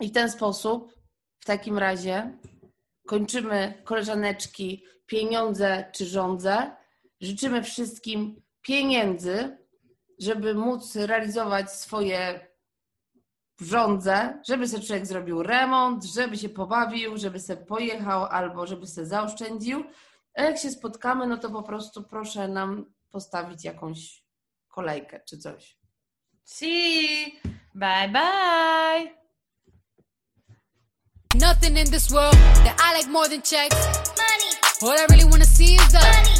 I w ten sposób, w takim razie, kończymy koleżaneczki pieniądze czy żądze. Życzymy wszystkim pieniędzy, żeby móc realizować swoje żądze, żeby sobie człowiek zrobił remont, żeby się pobawił, żeby sobie pojechał albo żeby sobie zaoszczędził. A jak się spotkamy, no to po prostu proszę nam postawić jakąś kolejkę czy coś. See, bye bye. Nothing in this world that I like more than checks. Money. All I really wanna see is